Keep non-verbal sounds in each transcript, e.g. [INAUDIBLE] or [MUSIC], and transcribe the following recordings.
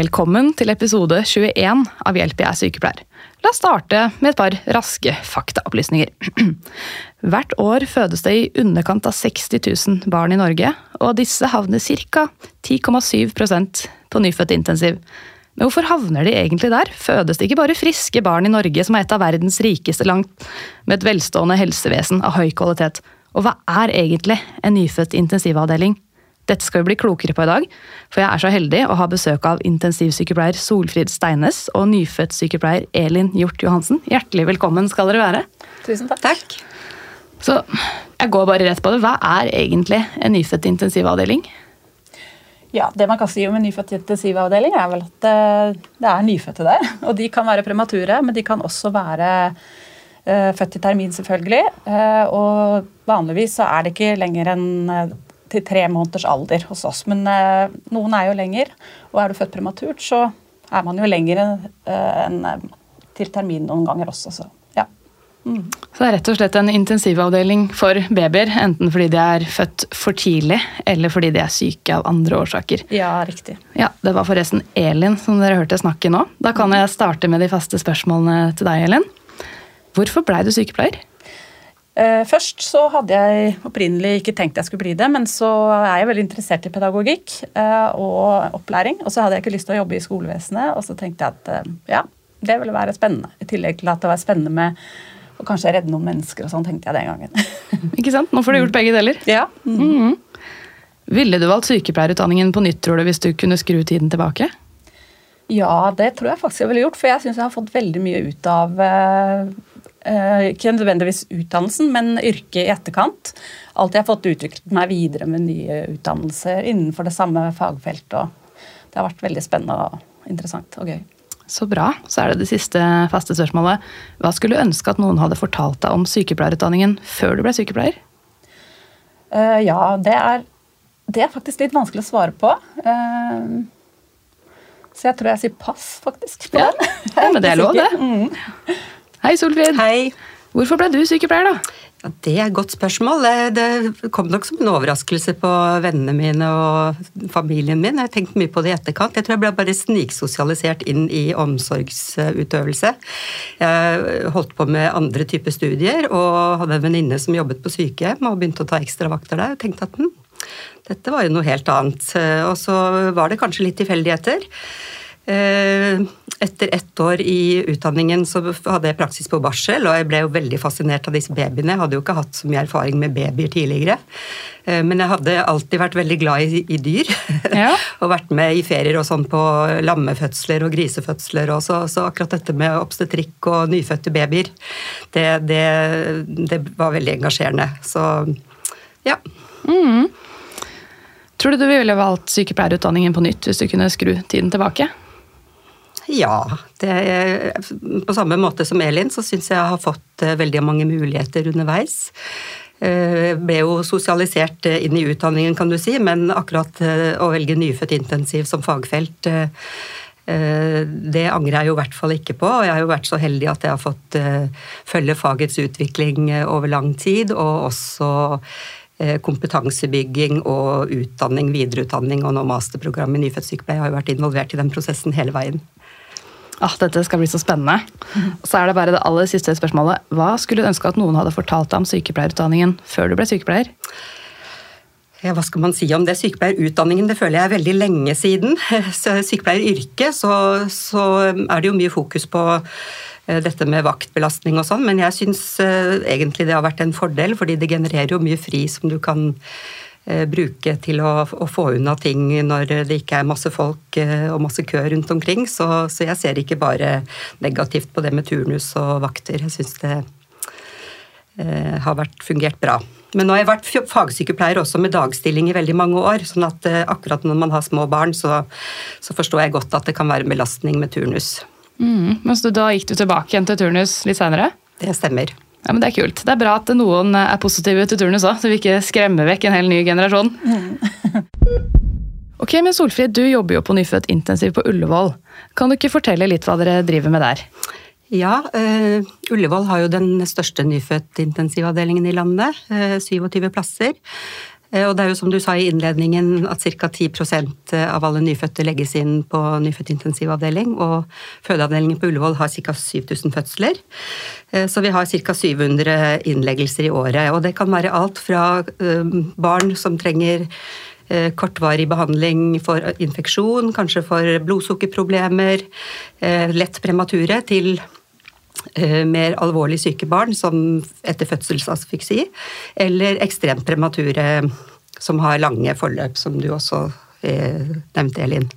Velkommen til episode 21 av Hjelp, jeg er sykepleier. La oss starte med et par raske faktaopplysninger. [CLEARS THROAT] Hvert år fødes det i underkant av 60 000 barn i Norge, og disse havner ca. 10,7% på nyfødtintensiv. Men hvorfor havner de egentlig der? Fødes det ikke bare friske barn i Norge, som er et av verdens rikeste langt, med et velstående helsevesen av høy kvalitet? Og hva er egentlig en nyfødt intensivavdeling? Dette skal vi bli klokere på i dag, for jeg er så heldig å ha besøk av intensivsykepleier Solfrid Steines og nyfødtsykepleier Elin Hjort Johansen. Hjertelig velkommen skal dere være. Tusen takk. takk. Så jeg går bare rett på det. Hva er egentlig en nyfødt intensivavdeling? Ja, Det man kan si om en nyfødt intensivavdeling, er vel at eh, det er nyfødte der. [LAUGHS] Og de kan være premature, men de kan også være uh, født i termin, selvfølgelig. Uh, og vanligvis så er det ikke lenger enn til tre måneders alder hos oss. Men eh, noen er jo lenger. Og er du født prematurt, så er man jo lenger eh, enn eh, til termin noen ganger også. Så ja. Mm. Så det er rett og slett en intensivavdeling for babyer, enten fordi de er født for tidlig, eller fordi de er syke av andre årsaker. Ja, riktig. Ja, Det var forresten Elin som dere hørte snakke nå. Da kan jeg starte med de faste spørsmålene til deg, Elin. Hvorfor blei du sykepleier? Eh, først så hadde jeg opprinnelig ikke tenkt jeg skulle bli det, men så er jeg veldig interessert i pedagogikk eh, og opplæring. Og så hadde jeg ikke lyst til å jobbe i skolevesenet, og så tenkte jeg at eh, ja, det ville være spennende. I tillegg til at det var spennende med å kanskje redde noen mennesker og sånn, tenkte jeg den gangen. [LAUGHS] ikke sant? Nå får du gjort begge deler. Ja. Mm -hmm. Ville du valgt sykepleierutdanningen på nytt, tror du, hvis du kunne skru tiden tilbake? Ja, det tror jeg faktisk jeg ville gjort, for jeg syns jeg har fått veldig mye ut av ikke nødvendigvis utdannelsen, men yrket i etterkant. Alltid har fått utviklet meg videre med nye utdannelser innenfor det samme fagfeltet. og Det har vært veldig spennende og interessant og gøy. Så bra. Så er det det siste faste spørsmålet. Hva skulle du ønske at noen hadde fortalt deg om sykepleierutdanningen før du ble sykepleier? Uh, ja, det er, det er, faktisk litt vanskelig å svare på. Uh, så jeg tror jeg sier pass, faktisk. På ja. [LAUGHS] ja, men det er lov, det. Mm. Hei, Solfrid. Hei. Hvorfor ble du sykepleier, da? Ja, det er et godt spørsmål. Det kom nok som en overraskelse på vennene mine og familien min. Jeg har tenkt mye på det i etterkant. Jeg tror jeg ble bare sniksosialisert inn i omsorgsutøvelse. Jeg holdt på med andre typer studier og hadde en venninne som jobbet på sykehjem og begynte å ta ekstravakter der. og tenkte at hm, dette var jo noe helt annet. Og så var det kanskje litt tilfeldigheter. Eh, etter ett år i utdanningen så hadde jeg praksis på barsel, og jeg ble jo veldig fascinert av disse babyene. Jeg hadde jo ikke hatt så mye erfaring med babyer tidligere. Eh, men jeg hadde alltid vært veldig glad i, i dyr. [LAUGHS] Ja. og vært med i ferier og sånn på lammefødsler og grisefødsler. Og så, så akkurat dette med obstetrikk og nyfødte babyer, det, det, det var veldig engasjerende. Så ja. Mm. Tror du du ville valgt sykepleierutdanningen på nytt hvis du kunne skru tiden tilbake? Ja. Er, på samme måte som Elin så syns jeg jeg har fått eh, veldig mange muligheter underveis. Eh, ble jo sosialisert eh, inn i utdanningen, kan du si, men akkurat å velge nyfødt intensiv som fagfelt det angrer jeg jo i hvert fall ikke på. og Jeg har jo vært så heldig at jeg har fått følge fagets utvikling over lang tid, og også kompetansebygging og utdanning, videreutdanning og nå masterprogram i nyfødt sykepleie. Jeg har jo vært involvert i den prosessen hele veien. Ah, dette skal bli så spennende. Så er det bare det aller siste spørsmålet. Hva skulle du ønske at noen hadde fortalt deg om sykepleierutdanningen før du ble sykepleier? Ja, hva skal man si om det? Sykepleierutdanningen det føler jeg er veldig lenge siden. [LAUGHS] Sykepleieryrket så, så er det jo mye fokus på eh, dette med vaktbelastning og sånn, men jeg syns eh, egentlig det har vært en fordel, fordi det genererer jo mye fri som du kan bruke til å, å, få unna ting når det ikke er masse folk eh, og masse kø rundt omkring. Så, så jeg ser ikke bare negativt på det med turnus og vakter. Jeg syns det eh, har vært, fungert bra. Men nå har jeg vært fagsykepleier også med dagstilling i veldig mange år. sånn at eh, akkurat når man har små barn, så, så, forstår jeg godt at det kan være en belastning med turnus. Mm, men så da gikk du tilbake igjen til turnus litt seinere? Det stemmer. Ja, men Det er kult. Det er bra at noen er positive til turnus òg, så vi ikke skremmer vekk en hel ny generasjon. [LAUGHS] ok, men Solfrid, du jobber jo på nyfødt intensiv på Ullevål. Kan du ikke fortelle litt hva dere driver med der? Ja, uh, Ullevål har jo den største nyfødt-intensivavdelingen i landet. Uh, 27 plasser. Uh, og det er jo som du sa i innledningen at ca. 10% av alle nyfødte legges inn på nyfødt-intensivavdeling. Og fødeavdelingen på Ullevål har ca. 7000 fødsler. Så vi har ca. 700 innleggelser i året. Og det kan være alt fra barn som trenger kortvarig behandling for infeksjon, kanskje for blodsukkerproblemer, lett premature, til Eh, mer alvorlig syke barn, som etter fødselsasfyksi, eller ekstremt premature som har lange forløp, som du også eh, nevnte, Elin.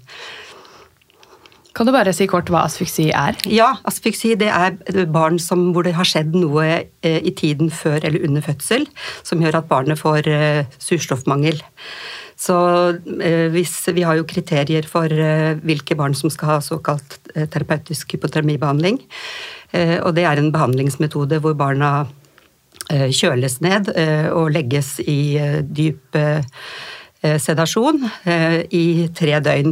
Kan du bare si kort hva asfyksi er? Ja, Asfyksi det er barn som, hvor det har skjedd noe eh, i tiden før eller under fødsel som gjør at barnet får eh, surstoffmangel. Så eh, hvis, Vi har jo kriterier for eh, hvilke barn som skal ha såkalt eh, terapeutisk hypotermibehandling. Eh, og det er en behandlingsmetode hvor barna kjøles ned og legges i dyp sedasjon i tre døgn.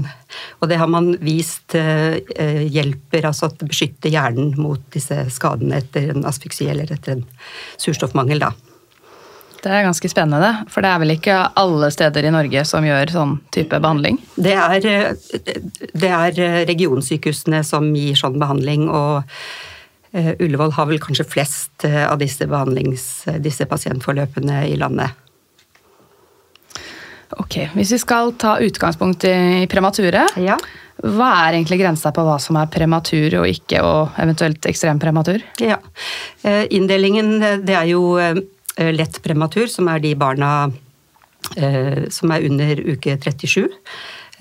Og det har man vist hjelper, altså at det beskytter hjernen mot disse skadene etter en asfyksi eller etter en surstoffmangel. da. Det er ganske spennende, for det er vel ikke alle steder i Norge som gjør sånn type behandling? Det er, det er regionsykehusene som gir sånn behandling. og Eh, Ullevål har vel kanskje flest eh, av disse, disse pasientforløpene i landet. Ok, Hvis vi skal ta utgangspunkt i premature, ja. hva er egentlig grensa på hva som er prematur og ikke, og eventuelt ekstrem prematur? Ja, eh, Inndelingen det er jo lett prematur, som er de barna som er under uke 37.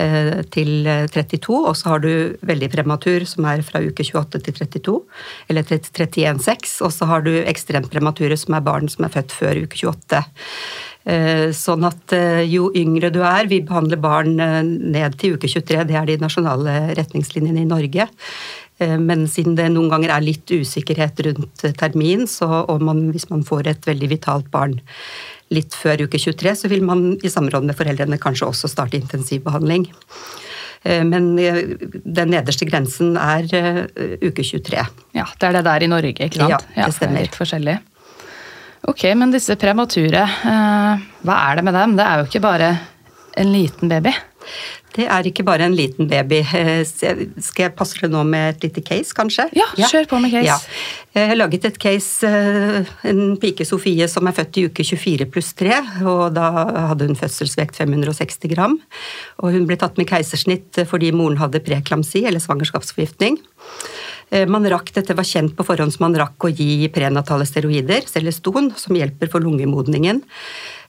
Eh, til 32, og så har du veldig prematur, som er fra uke 28 til 32, eller 31,6, og så har du ekstremt premature, som er barn som er født før uke 28. Eh, sånn at eh, jo yngre du er Vi behandler barn ned til uke 23, det er de nasjonale retningslinjene i Norge. Men siden det noen ganger er litt usikkerhet rundt termin, så, man, hvis man får et veldig vitalt barn litt før uke 23, så vil man i samråd med foreldrene kanskje også starte intensivbehandling. Eh, men eh, den nederste grensen er eh, uke 23. Ja, Det er det der i Norge, ikke sant? Ja, det stemmer. Ja, litt forskjellig. Ok, men disse premature, hva er det med dem? Det er jo ikke bare en liten baby? Det er ikke bare en liten baby. [LAUGHS] Eh, skal jeg passe det nå med et lite case, kanskje? Ja, kjør på med case. Ja. Jeg har laget et case, eh, en pike Sofie som er født i uke 24 pluss 3. og Da hadde hun fødselsvekt 560 gram. og Hun ble tatt med keisersnitt fordi moren hadde preklamsi, eller svangerskapsforgiftning. Eh, man rakk, Dette var kjent på forhånd, så man rakk å gi prenatale steroider, Celeston, som hjelper for lungemodningen.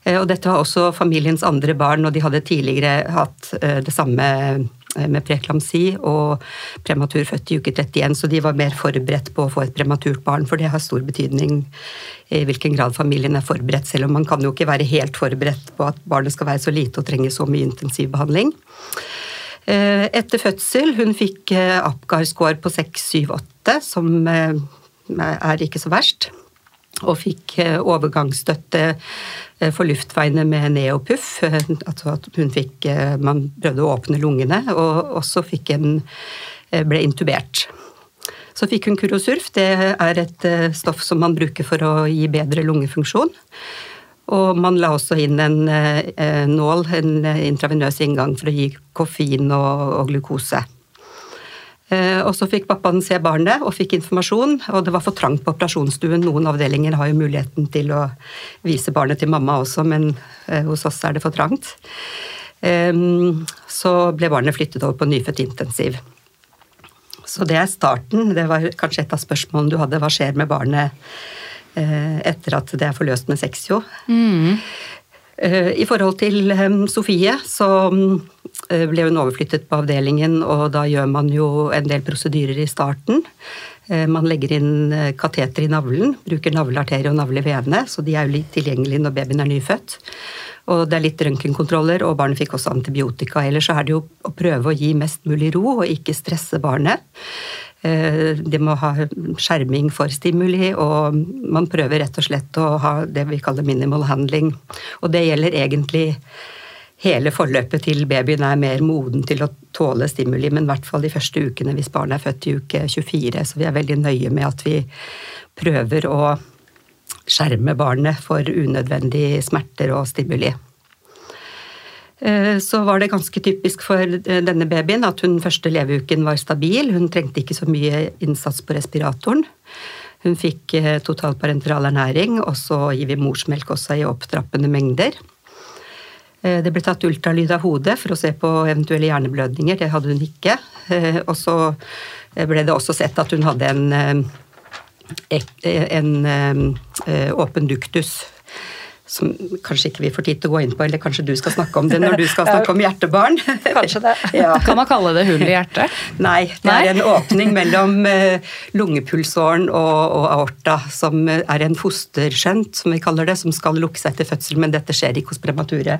Eh, og dette var også familiens andre barn, og de hadde tidligere hatt eh, det samme med preklamsi og prematur født i uke 31, så de var mer forberedt på å få et prematurt barn, for det har stor betydning i hvilken grad familien er forberedt, selv om man kan jo ikke være helt forberedt på at barnet skal være så lite og trenge så mye intensivbehandling. Etter fødsel hun fikk Apgar-score på 6-7-8, som er ikke så verst og fikk overgangsstøtte Eh, for luftveiene med neopuff. Eh, altså at hun fikk eh, Man prøvde å åpne lungene, og også fikk en ble intubert. Så fikk hun Kurosurf. Det er et stoff som man bruker for å gi bedre lungefunksjon. Og man la også inn en nål, en intravenøs inngang, for å gi koffein og, og glukose. Eh, og så fikk pappaen se barnet og fikk informasjon, og det var for trangt på operasjonsstuen. Noen avdelinger har jo muligheten til å vise barnet til mamma også, men eh, hos oss er det for trangt. Så ble barnet flyttet over på nyfødt intensiv. Så det er starten. Det var kanskje et av spørsmålene du hadde. Hva skjer med barnet eh, etter at det er forløst med sexio? Mm. I forhold til Sofie så Eh, ble hun overflyttet på avdelingen, og da gjør man jo en del prosedyrer i starten. Eh, man legger inn eh, kateter i navlen, bruker navlearterie og navlevevene, så de er jo litt tilgjengelige når babyen er nyfødt. Og det er litt røntgenkontroller, og barnet fikk også antibiotika. Ellers så er det jo å prøve å gi mest mulig ro og ikke stresse barnet. Eh, de må ha skjerming for stimuli, og man prøver rett og slett å ha det vi kaller minimal handling. Og det gjelder egentlig hele forløpet til babyen er mer moden til å tåle stimuli, men i hvert fall de første ukene hvis barnet er født i uke 24. Så vi er veldig nøye med at vi prøver å skjerme barnet for unødvendige smerter og stimuli. Eh, så var det ganske typisk for eh, denne babyen at hun første leveuken var stabil. Hun trengte ikke så mye innsats på respiratoren. Hun fikk eh, totalparenteral ernæring, og så gir vi morsmelk også i opptrappende mengder. Det ble tatt ultralyd av hodet for å se på eventuelle hjerneblødninger. Det hadde hun ikke. Og så ble det også sett at hun hadde en, en åpen duktus som kanskje ikke vi får tid til å gå inn på, eller kanskje du skal snakke om det når du skal snakke om [LAUGHS] hjertebarn. [LAUGHS] Kanskje det. [LAUGHS] Ja. Kan man kalle det hull i hjertet? Nei, det Nei? er en åpning mellom eh, lungepulsåren og, og, aorta, som er en fosterskjønt, som vi kaller det, som skal lukke seg til fødsel, men dette skjer ikke hos premature.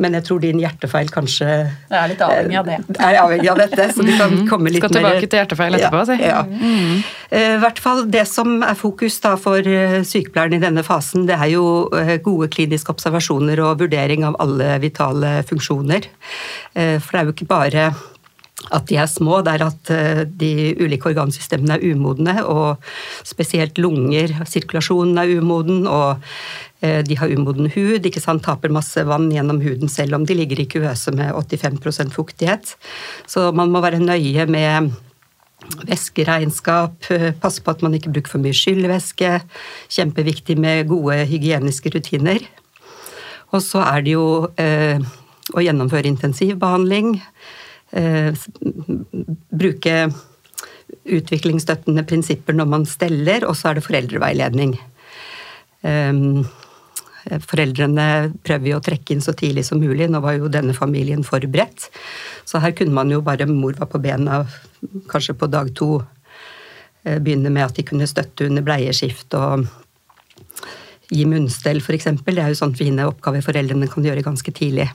Men jeg tror din hjertefeil kanskje Jeg er litt avhengig av det. Eh, er avhengig av dette, så du kan mhm. komme litt mer Skal tilbake til hjertefeil etterpå, si. Ja. Mm. I hvert fall det som er fokus da for sykepleieren i denne fasen, det er jo gode kliniske observasjoner og vurdering av alle vitale funksjoner. Eh, for det er jo ikke bare at de er små, det er at eh, de ulike organsystemene er umodne, og spesielt lunger, sirkulasjonen er umoden, og eh, de har umoden hud, ikke sant, taper masse vann gjennom huden selv om de ligger i kuvøse med 85% fuktighet. Så man må være nøye med Væskeregnskap, passe på at man ikke bruker for mye skyllevæske. Kjempeviktig med gode hygieniske rutiner. Og så er det jo eh, å gjennomføre intensivbehandling. Eh, bruke utviklingsstøttende prinsipper når man steller, og så er det foreldreveiledning. Eh, foreldrene prøver jo å trekke inn så tidlig som mulig. Nå var jo denne familien forberedt. Så her kunne man jo bare Mor var på bena kanskje på dag to. Eh, begynne med at de kunne støtte under bleieskift og gi munnstell f.eks. Det er jo sånn fine oppgaver foreldrene kan gjøre ganske tidlig.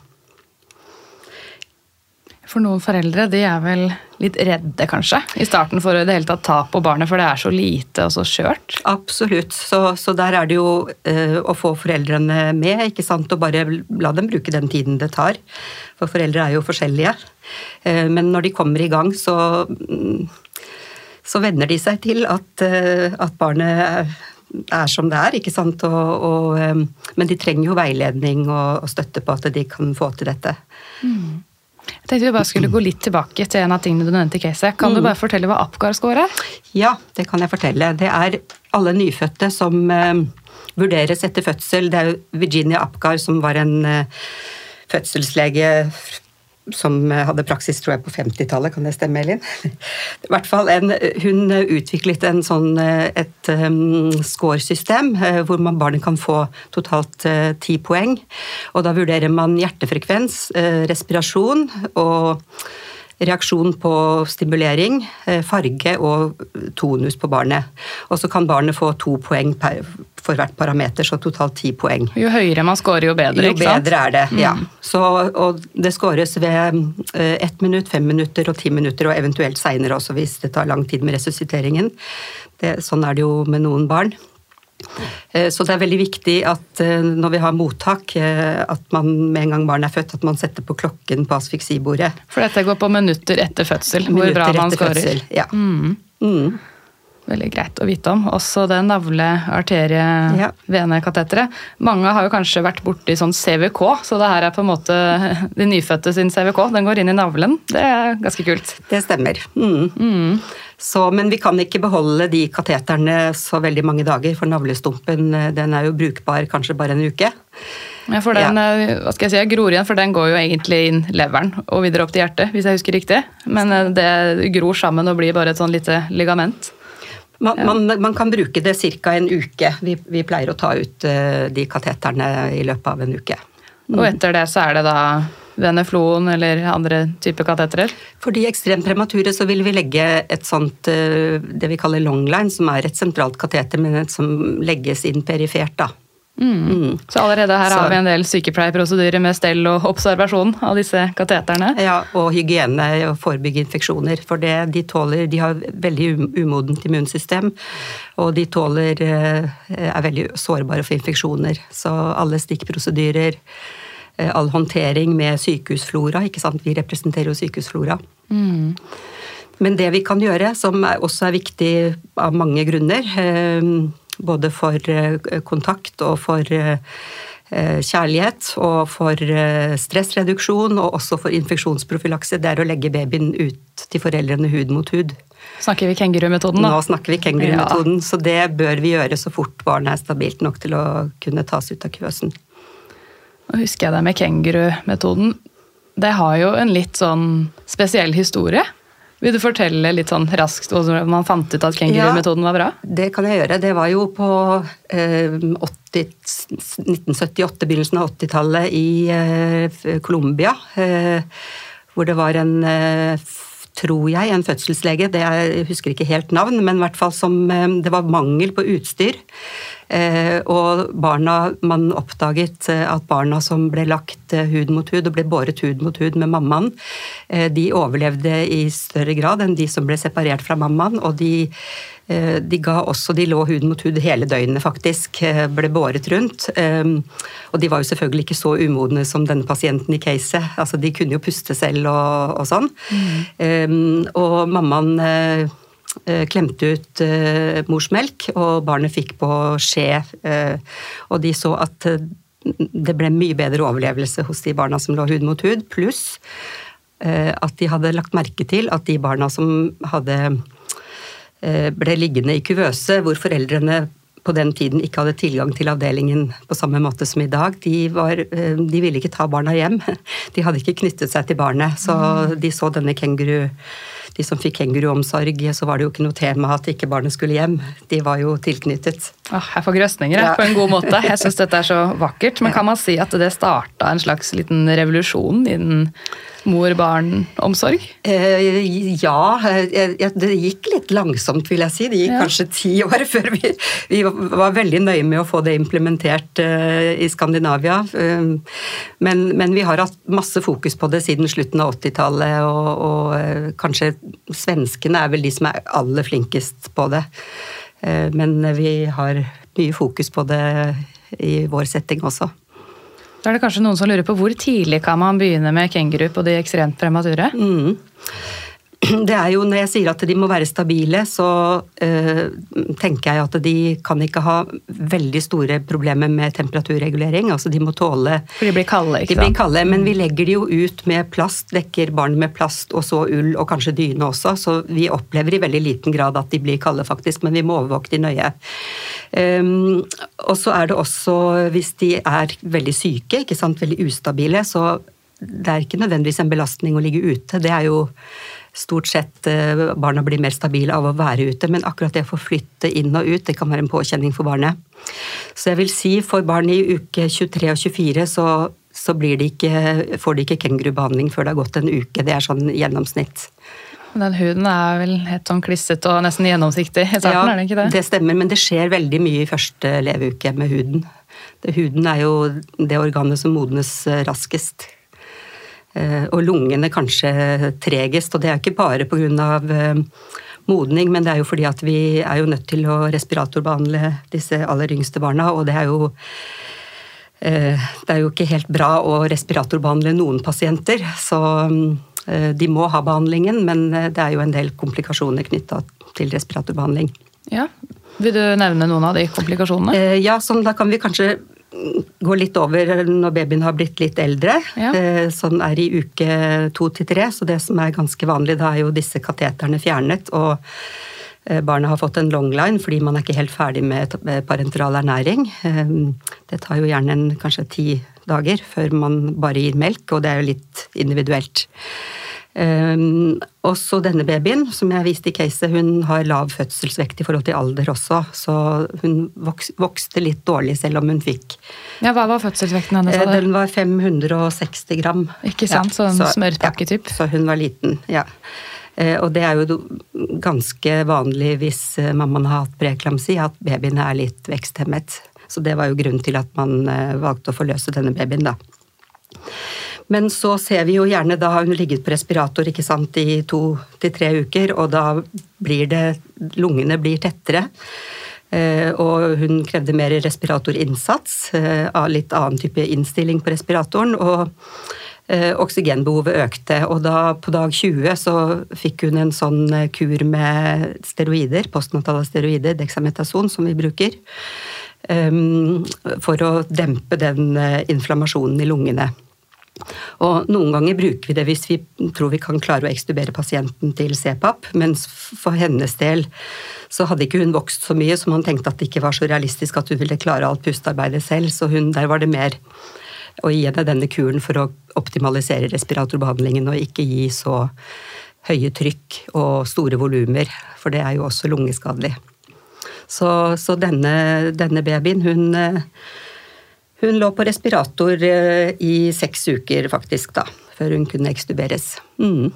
For noen foreldre de er vel litt redde, kanskje, i starten for å det hele tatt ta på barnet, for det er så lite og så skjørt? Absolutt. Så, så der er det jo uh, å få foreldrene med, ikke sant, og bare la dem bruke den tiden det tar. For foreldre er jo forskjellige. Uh, men når de kommer i gang, så, så venner de seg til at, uh, at barnet er som det er, ikke sant. Og, og, men de trenger jo veiledning og, og, støtte på at de kan få til dette. Mm. Jeg tenkte vi bare skulle gå litt tilbake til en av tingene du nevnte i caset. Kan mm. du bare fortelle hva Apgar score er? Ja, det kan jeg fortelle. Det er alle nyfødte som eh, vurderes etter fødsel. Det er Virginia Apgar som var en eh, fødselslege som hadde praksis tror jeg, på 50-tallet, kan det stemme, Elin? [LAUGHS] I hvert fall en, Hun utviklet en sånn, et um, scoresystem uh, hvor man barnet kan få totalt uh, ti uh, poeng. og Da vurderer man hjertefrekvens, uh, respirasjon og reaksjon på stimulering, eh, farge og tonus på barnet. Og så kan barnet få to poeng per, for hvert parameter, så totalt ti poeng. Jo høyere man scorer, jo bedre, jo ikke sant? Jo bedre er det, mm. ja. Så, og det scores ved eh, ett minutt, fem minutter og ti minutter, og eventuelt seinere også hvis det tar lang tid med resusciteringen. Det, sånn er det jo med noen barn. Eh, så det er veldig viktig at eh, når vi har mottak, eh, at man med en gang barnet er født, at man setter på klokken på asfiksibordet. For dette går på minutter etter fødsel, hvor bra man skårer. Ja. Mm. Mm. Veldig greit å vite om. Også det navle-arterie-venekateteret. Ja. Mange har jo kanskje vært borti sånn CVK, så det her er på en måte [LAUGHS] de nyfødte sin CVK. Den går inn i navlen. Det er ganske kult. Det stemmer. Mm. Så, men vi kan ikke beholde de kateterne så veldig mange dager, for navlestumpen den er jo brukbar kanskje bare en uke. Ja, for den, ja. Eh, hva skal jeg si, gror igjen, for den går jo egentlig inn leveren og videre opp til hjertet, hvis jeg husker riktig. Men eh, det gror sammen og blir bare et sånn lite ligament. Man, ja. man, man kan bruke det ca. en uke. Vi, vi, pleier å ta ut de kateterne i løpet av en uke. Og etter det så er det da veneflon eller andre typer katetere? For de ekstremt premature så vil vi legge et sånt uh, det vi kaller longline, som er et sentralt kateter, men som legges inn perifert, da. Mm. Så allerede her Så- har vi en del sykepleierprosedyrer med stell og observasjon av disse kateterne. Ja, og hygiene og forebygge infeksjoner. For det, de tåler De har veldig um- umodent immunsystem, og de tåler eh, er veldig sårbare for infeksjoner. Så alle stikkprosedyrer, eh, all håndtering med sykehusflora, ikke sant. Vi representerer jo sykehusflora. Men det vi kan gjøre, som også er viktig av mange grunner, eh, både for eh, kontakt og for eh, eh, kjærlighet og for eh, stressreduksjon og også for infeksjonsprofylakse, det er å legge babyen ut til foreldrene hud mot hud. Snakker vi kengurumetoden, da? Nå snakker vi kengurumetoden, så det bør vi gjøre så fort barnet er stabilt nok til å kunne tas ut av køsen. Nå husker jeg det med kengurumetoden. Det har jo en litt sånn spesiell historie. Vil du fortelle litt sånn raskt hvordan man fant ut at kengurumetoden var bra? Ja, Det kan jeg gjøre. Det var jo på eh, 80, 1978, begynnelsen av 80-tallet i eh, Colombia. Eh, hvor det var en, eh, tror jeg, en fødselslege, det jeg husker ikke helt navn, men i hvert fall som eh, det var mangel på utstyr. Eh, og barna, man oppdaget eh, at barna som ble lagt hud mot hud og ble båret hud mot hud med mammaen, de overlevde i større grad enn de som ble separert fra mammaen. Og de, de ga også De lå hud mot hud hele døgnet, faktisk. eh, Ble båret rundt. Eh, Og de var jo selvfølgelig ikke så umodne som denne pasienten i caset. Altså, de kunne jo puste selv og, og sånn. Mm. Og mammaen eh, eh, klemte ut eh, morsmelk, og barnet fikk på skje. eh, og de så at eh, det ble mye bedre overlevelse hos de barna som lå hud mot hud, pluss eh, at de hadde lagt merke til at de barna som hadde eh, ble liggende i kuvøse, hvor foreldrene på den tiden ikke hadde tilgang til avdelingen på samme måte som i dag. De, var, eh, de ville ikke ta barna hjem. [LAUGHS] De hadde ikke knyttet seg til barnet, så de så denne kenguru de som fikk kenguruomsorg, så var det jo ikke noe tema at ikke barnet skulle hjem. De var jo tilknyttet. Åh, jeg får grøsninger Ja. på en god måte. Jeg syns dette er så vakkert. Men kan man si at det starta en slags liten revolusjon innen mor-barn-omsorg? Eh, ja, eh, eh, det gikk litt langsomt, vil jeg si. Det gikk Ja. kanskje ti år [LAUGHS] før vi, vi var veldig nøye med å få det implementert eh, i Skandinavia. Eh, Men, men vi har hatt masse fokus på det siden slutten av 80-tallet, og, og kanskje svenskene er vel de som er aller flinkest på det. Men vi har mye fokus på det i vår setting også. Da er det kanskje noen som lurer på hvor tidlig kan man begynne med kenguru på de ekstremt premature? Mm. [CLEARS THROAT] Det er jo Når jeg sier at de må være stabile, så øh, tenker jeg at de kan ikke ha veldig store problemer med temperaturregulering. Altså de må tåle For de blir kalde, De blir kalde, men vi legger de jo ut med plast, dekker barn med plast og så ull og kanskje dyne også, så vi opplever i veldig liten grad at de blir kalde faktisk, men vi må overvåke de nøye. Um, og så er det også hvis de er veldig syke, ikke sant, veldig ustabile, så det er ikke nødvendigvis en belastning å ligge ute. Det er jo stort sett eh, barna blir mer stabile av å være ute, men akkurat det å få flytte inn og ut, det kan være en påkjenning for barnet. Så jeg vil si for barn i uke 23 og 24 så, så blir de ikke, får de ikke kengurubehandling før det har gått en uke. Det er sånn gjennomsnitt. Den huden er vel helt sånn klissete og nesten gjennomsiktig i starten, er det ikke det? det stemmer, men det skjer veldig mye i første leveuke med huden. Det, huden er jo det organet som modnes eh, raskest. Eh, Og lungene kanskje tregest, og det er ikke bare pga. modning, men det er jo fordi at vi er jo nødt til å respiratorbehandle disse aller yngste barna, og det er jo eh, det er jo ikke helt bra å respiratorbehandle noen pasienter, så eh, de må ha behandlingen, men eh, det er jo en del komplikasjoner knytta til respiratorbehandling. Ja. Vil du nevne noen av de komplikasjonene? Eh, Ja, sånn da kan vi kanskje mm, gå litt over når babyen har blitt litt eldre. Ja. Eh, Sånn er i uke to til tre, så det som er ganske vanlig, da er jo disse kateterne fjernet. og eh, Barnet har fått en longline fordi man er ikke helt ferdig med parenteral ernæring. Eh, Det tar jo gjerne en, kanskje ti dager før man bare gir melk, og det er jo litt individuelt. Um, også denne babyen, som jeg viste i caset, hun har lav fødselsvekt i forhold til alder også, så hun voks, vokste litt dårlig selv om hun fikk. Ja, Hva var fødselsvekten hennes? Sa? Den var 560 gram. Ikke sant, sånn smørpakketyp. Ja, så hun var liten, ja. Eh, Og det er jo ganske vanlig hvis eh, mammaen har hatt preeklamsi, at babyene er litt veksthemmet. Så det var jo grunnen til at man valgte å forløse denne babyen, da. Men så ser vi jo gjerne da har hun ligget på respirator ikke sant, i to til tre uker, og da blir det Lungene blir tettere. Eh, og hun krevde mer respiratorinnsats, eh, litt annen type innstilling på respiratoren. og eh, Oksygenbehovet økte, og da på dag 20 så fikk hun en sånn kur med steroider, postnatale steroider, dexametason, som vi bruker, for å dempe den inflammasjonen i lungene. Og Noen ganger bruker vi det hvis vi tror vi kan klare å ekstubere pasienten til CPAP, mens for hennes del så hadde ikke hun vokst så mye, så man tenkte at det ikke var så realistisk at hun ville klare alt pustearbeidet selv. Så hun, der var det mer å gi henne denne kuren for å optimalisere respiratorbehandlingen og ikke gi så høye trykk og store volumer, for det er jo også lungeskadelig. Så, så denne, denne, babyen, hun hun lå på respirator eh, i seks uker, faktisk, da, før hun kunne ekstuberes. Mm.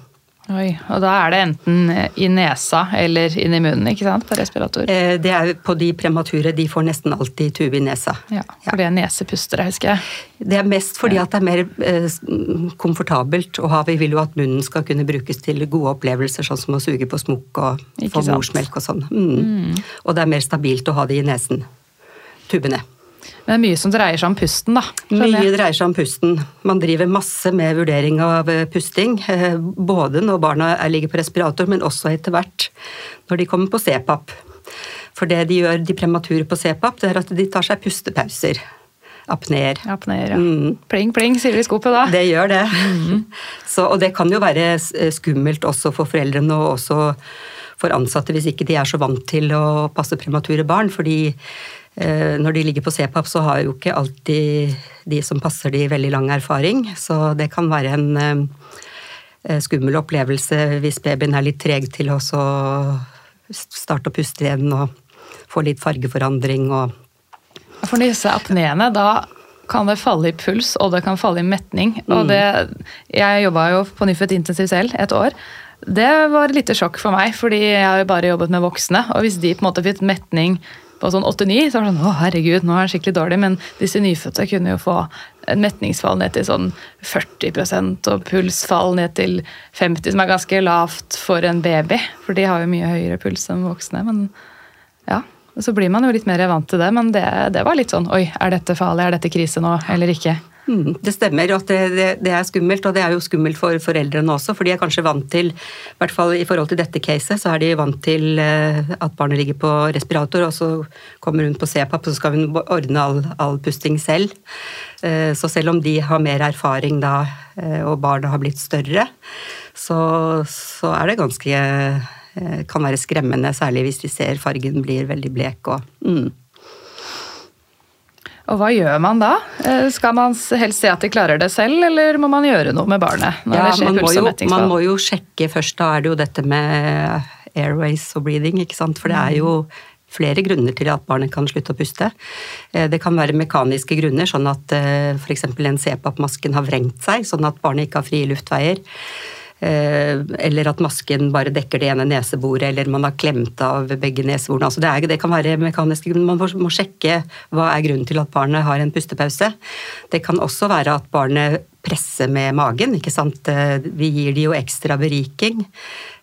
Oi, Og da er det enten i nesa eller inn i munnen ikke sant, på respirator? Eh, det er På de premature, de får nesten alltid tube i nesa. Ja, For det er nesepustere, husker jeg. Det er mest fordi at det er mer eh, komfortabelt å ha. Vi vil jo at munnen skal kunne brukes til gode opplevelser, sånn som å suge på smokk og få morsmelk og sånn. Mm. Mm. Og det er mer stabilt å ha det i nesen. Tubene. Men det er mye som dreier seg om pusten, da? Mye dreier seg om pusten. Man driver masse med vurdering av eh, pusting. Eh, både når barna ligger på respirator, men også etter hvert når de kommer på CPAP. For det de gjør, de premature på CPAP, det er at de tar seg pustepauser. Apneer. Apneer, ja. Mm. Pling, pling, sier vi i skopet da. Det gjør det. Mm. [LAUGHS] Så, og det kan jo være eh, skummelt også for foreldrene og også for ansatte hvis ikke de er så vant til å passe premature barn. fordi når de ligger på CPAP, så har jo ikke alltid de som passer de, veldig lang erfaring. Så det kan være en eh, skummel opplevelse hvis babyen er litt treg til å starte å puste igjen og få litt fargeforandring og For disse apneene, da kan det falle i puls, og det kan falle i metning. Og mm. det, jeg jobba jo på Nyfødt intensiv selv et år. Det var et lite sjokk for meg, fordi jeg har jo bare jobbet med voksne. Og hvis de på en måte fikk metning på sånn 8-9, så var det sånn å herregud, nå er det skikkelig dårlig. Men disse nyfødte kunne jo få en metningsfall ned til sånn 40% og pulsfall ned til 50 som er ganske lavt for en baby. For de har jo mye høyere puls enn voksne. Men ja, så blir man jo litt mer vant til det. Men det, det var litt sånn oi, er dette farlig, er dette krise nå, eller ikke? Det stemmer at det, det, det, er skummelt, og det er jo skummelt for foreldrene også. For de er kanskje vant til, i hvert fall i forhold til dette caset, så er de vant til eh, at barnet ligger på respirator, og så kommer hun på CPAP, så skal hun ordne all, all pusting selv. Eh, så selv om de har mer erfaring da, eh, og barnet har blitt større, så, så er det ganske Kan være skremmende, særlig hvis de ser fargen blir veldig blek og mm. Og hva gjør man da? Eh, skal man helst se at de klarer det selv, eller må man gjøre noe med barnet? ja, man må, jo, man må, jo, sjekke først. Da er det jo dette med airways og breathing, ikke sant. For det er jo flere grunner til at barnet kan slutte å puste. Eh, det kan være mekaniske grunner, sånn at eh, f.eks. en CPAP-masken har vrengt seg, sånn at barnet ikke har frie luftveier. Eh, eller at masken bare dekker det ene neseboret, eller man har klemt av begge neseborene. Altså det, er, det, kan være mekaniske. Man må sjekke hva er grunnen til at barnet har en pustepause. Det kan også være at barnet presser med magen. ikke sant? Eh, vi gir de jo ekstra beriking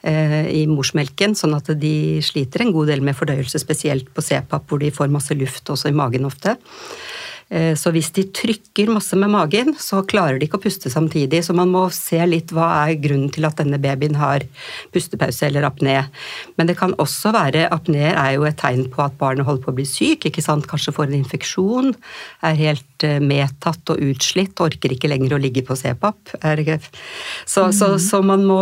eh, i morsmelken, sånn at de sliter en god del med fordøyelse, spesielt på CPAP, hvor de får masse luft også i magen ofte. Eh, så hvis de trykker masse med magen, så klarer de ikke å puste samtidig. Så man må se litt hva er grunnen til at denne babyen har pustepause eller apné. Men det kan også være apné er jo et tegn på at barnet holder på å bli syk. ikke sant? Kanskje får en infeksjon, er helt eh, medtatt og utslitt, orker ikke lenger å ligge på CPAP. Så, så, så man må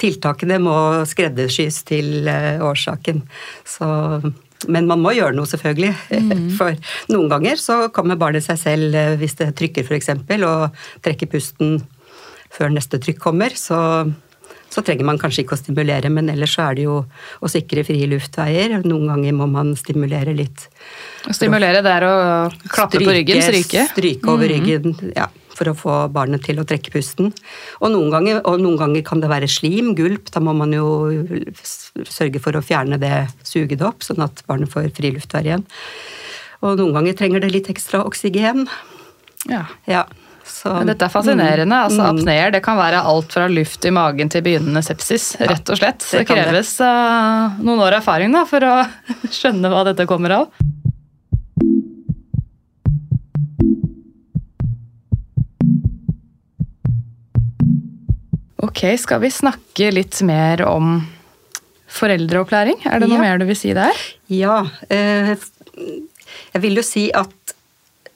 Tiltakene må skreddersys til eh, årsaken. Så men man må gjøre noe, selvfølgelig. Mm. [LAUGHS] For noen ganger så kommer barnet seg selv eh, hvis det trykker f.eks. og trekker pusten før neste trykk kommer. Så, så, trenger man kanskje ikke å stimulere, men ellers så er det jo å sikre frie luftveier. Noen ganger må man stimulere litt. Å stimulere det er å klappe stryke, på ryggen? Stryke? Stryke over mm. ryggen, ja for å få barnet til å trekke pusten. Og noen, ganger, og noen ganger kan det være slim, gulp. Da må man jo sørge for å fjerne det, suge det opp, sånn at barnet får fri der igjen. Og noen ganger trenger det litt ekstra oksygen. Ja. Ja, så, Men dette er fascinerende. altså Mm. Apneer det kan være alt fra luft i magen til begynnende sepsis. rett og slett. Det, det kreves eh, noen år erfaring da, for å [LAUGHS] skjønne hva dette kommer av. Ok, skal vi snakke litt mer om foreldreopplæring? Er det noe Ja. mer du vil si der? Ja. Eh, jeg vil jo si at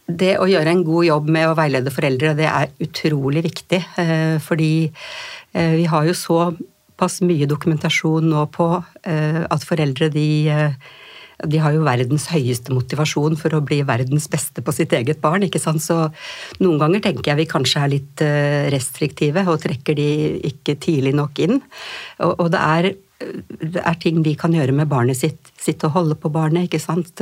det å gjøre en god jobb med å veilede foreldre, det er utrolig viktig. Eh, fordi eh, vi har jo såpass mye dokumentasjon nå på eh, at foreldre de de har jo verdens høyeste motivasjon for å bli verdens beste på sitt eget barn. ikke sant? Så noen ganger tenker jeg vi kanskje er litt restriktive og trekker de ikke tidlig nok inn. Og, det, er, det er ting de kan gjøre med barnet sitt. Sitte og holde på barnet, ikke sant.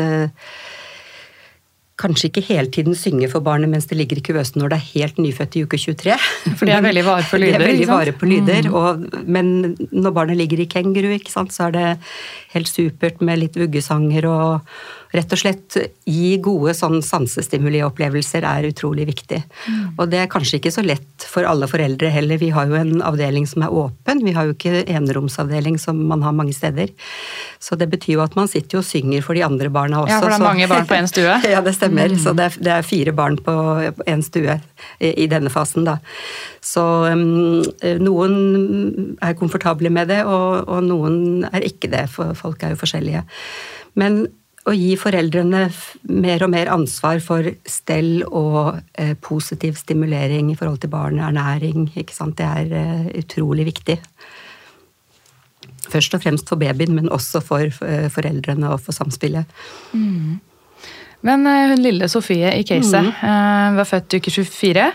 Kanskje ikke hele tiden synge for barnet mens det ligger i kuvøsen når det er helt nyfødt i uke 23. [LAUGHS] For de er veldig vare på De lyder, er veldig vare på lyder, og, men når barnet ligger i kenguru, så er det helt supert med litt vuggesanger og rett og slett gi gode sånn sansestimuliopplevelser er utrolig viktig. Og det er kanskje ikke så lett for alle foreldre heller. Vi har jo en avdeling som er åpen, vi har jo ikke eneromsavdeling som man har mange steder. Så det betyr jo at man sitter jo og synger for de andre barna også. Ja, for det er så- mange barn på en stue. [LAUGHS] ja, det stemmer. Så det er, det er fire barn på én stue i, i denne fasen, da. Så um, noen er komfortable med det, og, og noen er ikke det, for folk er jo forskjellige. Men å gi foreldrene mer og mer ansvar for stell og eh, positiv stimulering i forhold til barnet, ernæring, ikke sant? det er eh, utrolig viktig. Først og fremst for babyen, men også for eh, foreldrene og for samspillet. Men eh, hun lille Sofie i caset eh, var født i uke 24.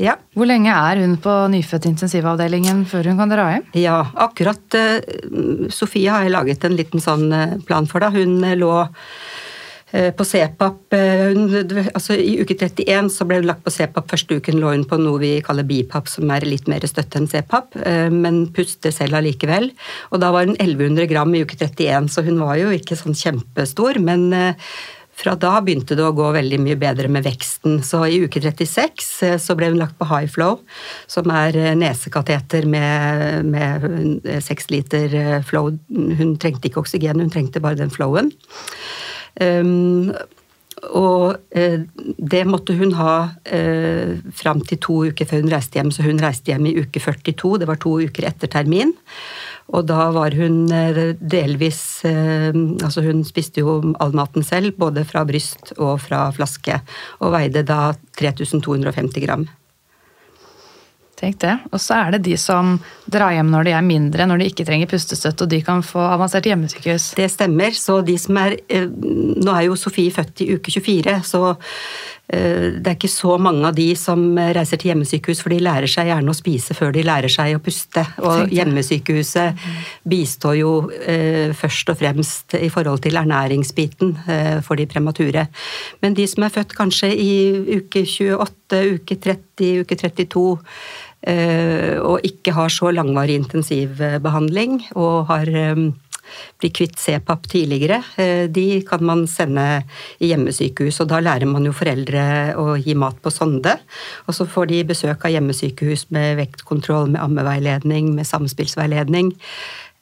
Ja. Hvor lenge er hun på nyfødt-intensivavdelingen før hun kan dra hjem? Ja, akkurat uh, Sofie har jeg laget en liten sånn eh, plan for. da. Hun eh, lå uh, på CPAP hun, altså I uke 31 så ble hun lagt på CPAP. Første uken lå hun på noe vi kaller BIPAP, som er litt mer støtte enn CPAP, uh, men puster selv allikevel. Og da var hun 1100 gram i uke 31, så hun var jo ikke sånn kjempestor. men fra da begynte det å gå veldig mye bedre med veksten. Så i uke 36 eh, så ble hun lagt på high flow, som er eh, nesekateter med, med 6 liter eh, flow. Hun trengte ikke oksygen, hun trengte bare den flowen. Um, og det måtte hun ha eh, fram til to uker før hun reiste hjem, så hun reiste hjem i uke 42. Det var to uker etter termin. Og da var hun eh, delvis eh, Altså hun spiste jo all maten selv, både fra bryst og fra flaske, og veide da 3250 gram. Tenk det. Og så er det de som drar hjem når de er mindre, når de ikke trenger pustestøtte, og de kan få avansert hjemmesykehus. Det stemmer. Så de som er eh, Nå er jo Sofie født i uke 24, så det er ikke så mange av de som reiser til hjemmesykehus, for de lærer seg gjerne å spise før de lærer seg å puste. Og hjemmesykehuset bistår jo eh, først og fremst i forhold til ernæringsbiten eh, for de premature. Men de som er født kanskje i uke 28, uke 30, uke 32 eh, og ikke har så langvarig intensivbehandling og har eh, kvitt kvitt CPAP tidligere, eh, de kan man sende i hjemmesykehus. Og da lærer man jo foreldre å gi mat på sonde. Og så får de besøk av hjemmesykehus med vektkontroll, med ammeveiledning, med samspillsveiledning.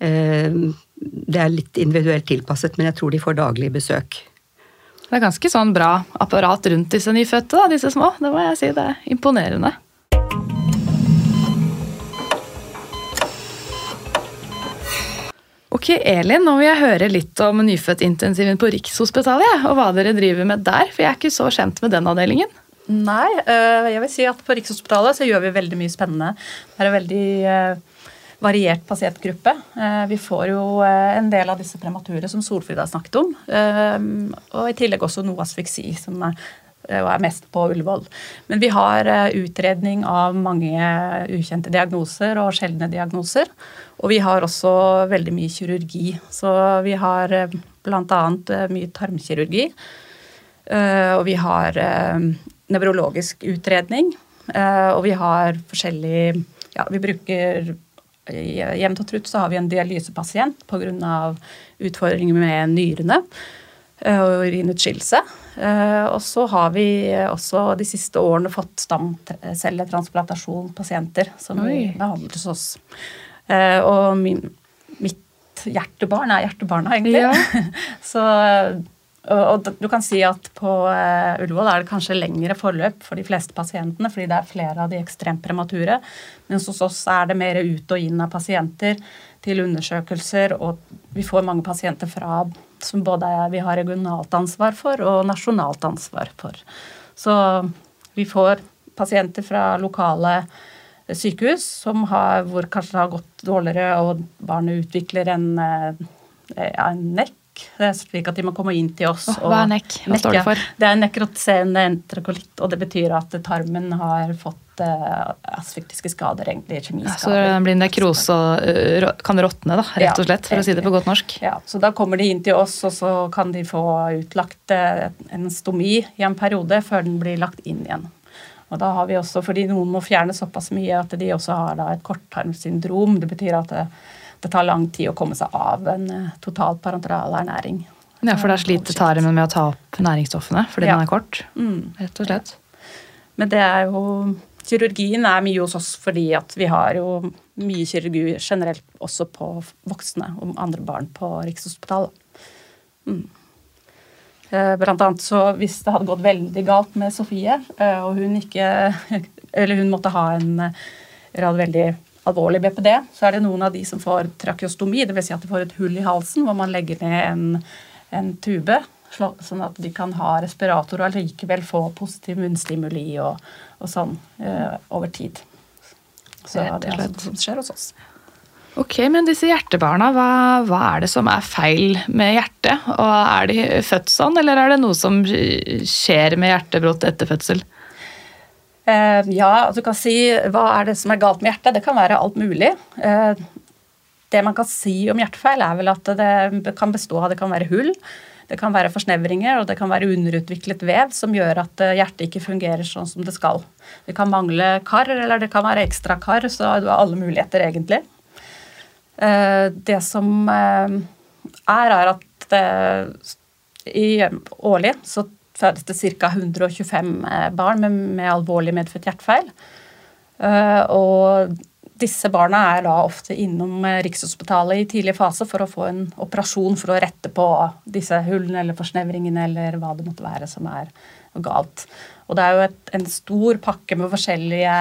Eh, Det er litt individuelt tilpasset, men jeg tror de får daglig besøk. Det er ganske sånn bra apparat rundt disse nyfødte, da, disse små. Det må jeg si, det er imponerende. Ok, Elin, nå vil jeg høre litt om nyfødtintensiven på Rikshospitalet, og hva dere driver med der, for jeg er ikke så kjent med den avdelingen. Nei, øh, jeg vil si at på Rikshospitalet så gjør vi veldig mye spennende. Det er en veldig øh, variert pasientgruppe. Eh, Vi får jo en del av disse premature som Solfrid har snakket om. eh, Og i tillegg også noe asfyksi, som er, øh, er mest på Ullevål. Men vi har øh, utredning av mange ukjente diagnoser og sjeldne diagnoser. Og vi har også veldig mye kirurgi. Så vi har øh, bl.a. mye tarmkirurgi. Eh, og vi har eh, nevrologisk utredning. eh, og vi har forskjellig Ja, vi bruker Jevnt og trutt så har vi en dialysepasient pga. utfordringer med nyrene. eh, og urinutskillelse. Eh, Og så har vi også de siste årene fått stamcelletransplantasjonpasienter som Oi. behandler hos oss. Eh, Og min, mitt hjertebarn er hjertebarna, egentlig. Ja. [LAUGHS] Så, og, du kan si at på Ullevål er det kanskje lengre forløp for de fleste pasientene, fordi det er flere av de ekstremt premature. Mens hos oss er det mer ut og inn av pasienter til undersøkelser, og vi får mange pasienter fra som både vi har regionalt ansvar for og nasjonalt ansvar for. Så vi får pasienter fra lokale sykehus som har, hvor kanskje det har gått dårligere, og barnet utvikler en, eh, en nekk. Det er slik at de må komme inn til oss. Oh, hva er nekk? Hva står det for? Det er nekrotiserende entrekolitt, og det betyr at tarmen har fått uh, asfyktiske skader, egentlig Ja, så det blir nekrose og øh, kan råtne, da, rett og slett, for å si det på godt norsk. Ja, så da kommer de inn til oss, og så kan de få utlagt eh, en stomi i en periode før den blir lagt inn igjen. Og da har vi også, fordi noen må fjerne såpass mye at de også har da et korttarmsyndrom. Det betyr at det, det tar lang tid å komme seg av en eh, total parenteral ernæring. Ja, for da sliter tarmen med å ta opp næringsstoffene fordi Ja. den er kort, Mm. rett og slett. Men det er jo Kirurgien er mye hos oss fordi at vi har jo mye kirurgi generelt også på voksne og andre barn på Rikshospitalet. Mm. Eh, Blant annet så hvis det hadde gått veldig galt med Sofie, eh, og hun ikke [LAUGHS] Eller hun måtte ha en eh, eller hadde veldig alvorlig BPD, så er det noen av de som får trakeostomi, dvs. Si at de får et hull i halsen hvor man legger ned en, en tube, sånn at de kan ha respirator og allikevel få positiv munnstimuli og, og sånn eh, over tid. Så det er slett. altså som skjer hos oss. Ok, men disse hjertebarna, hva, hva er det som er feil med hjertet? Og er de født sånn, eller er det noe som skjer med hjertebrott etter fødsel? Eh, ja, du kan si hva er det som er galt med hjertet? Det kan være alt mulig. Eh, det man kan si om hjertefeil, er vel at det kan bestå av det kan være hull, det kan være forsnevringer og det kan være underutviklet vev som gjør at eh, hjertet ikke fungerer sånn som det skal. Det kan mangle kar, eller det kan være ekstra kar, så du har alle muligheter, egentlig. Eh, Det som eh, er, er at i årlig så fødes det ca. 125 eh, barn med, med alvorlig medfødt hjertefeil. Og disse barna er da ofte innom eh, Rikshospitalet i tidlig fase for å få en operasjon for å rette på disse hullene eller forsnevringene eller hva det måtte være som er galt. Og det er jo et, en stor pakke med forskjellige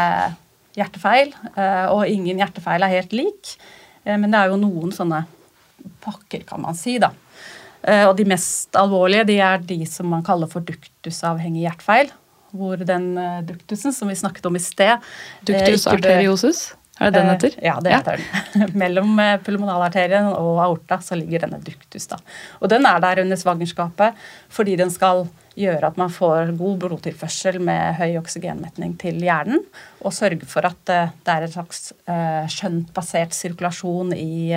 hjertefeil, eh, og ingen hjertefeil er helt lik. Eh, Men det er jo noen sånne pakker, kan man si, da. Og de mest alvorlige de er de som man kaller for duktusavhengig hjertefeil. Hvor den duktusen som vi snakket om i sted Duktus arteriosus? Er det den Eh, heter? Ja, det heter den. [LAUGHS] Mellom eh, pulmonalarterien og aorta så ligger denne duktus. da. Og den er der under svangerskapet fordi den skal gjøre at man får god blodtilførsel med høy oksygenmetning til hjernen, og sørge for at eh, det er en slags skjøntbasert sirkulasjon i,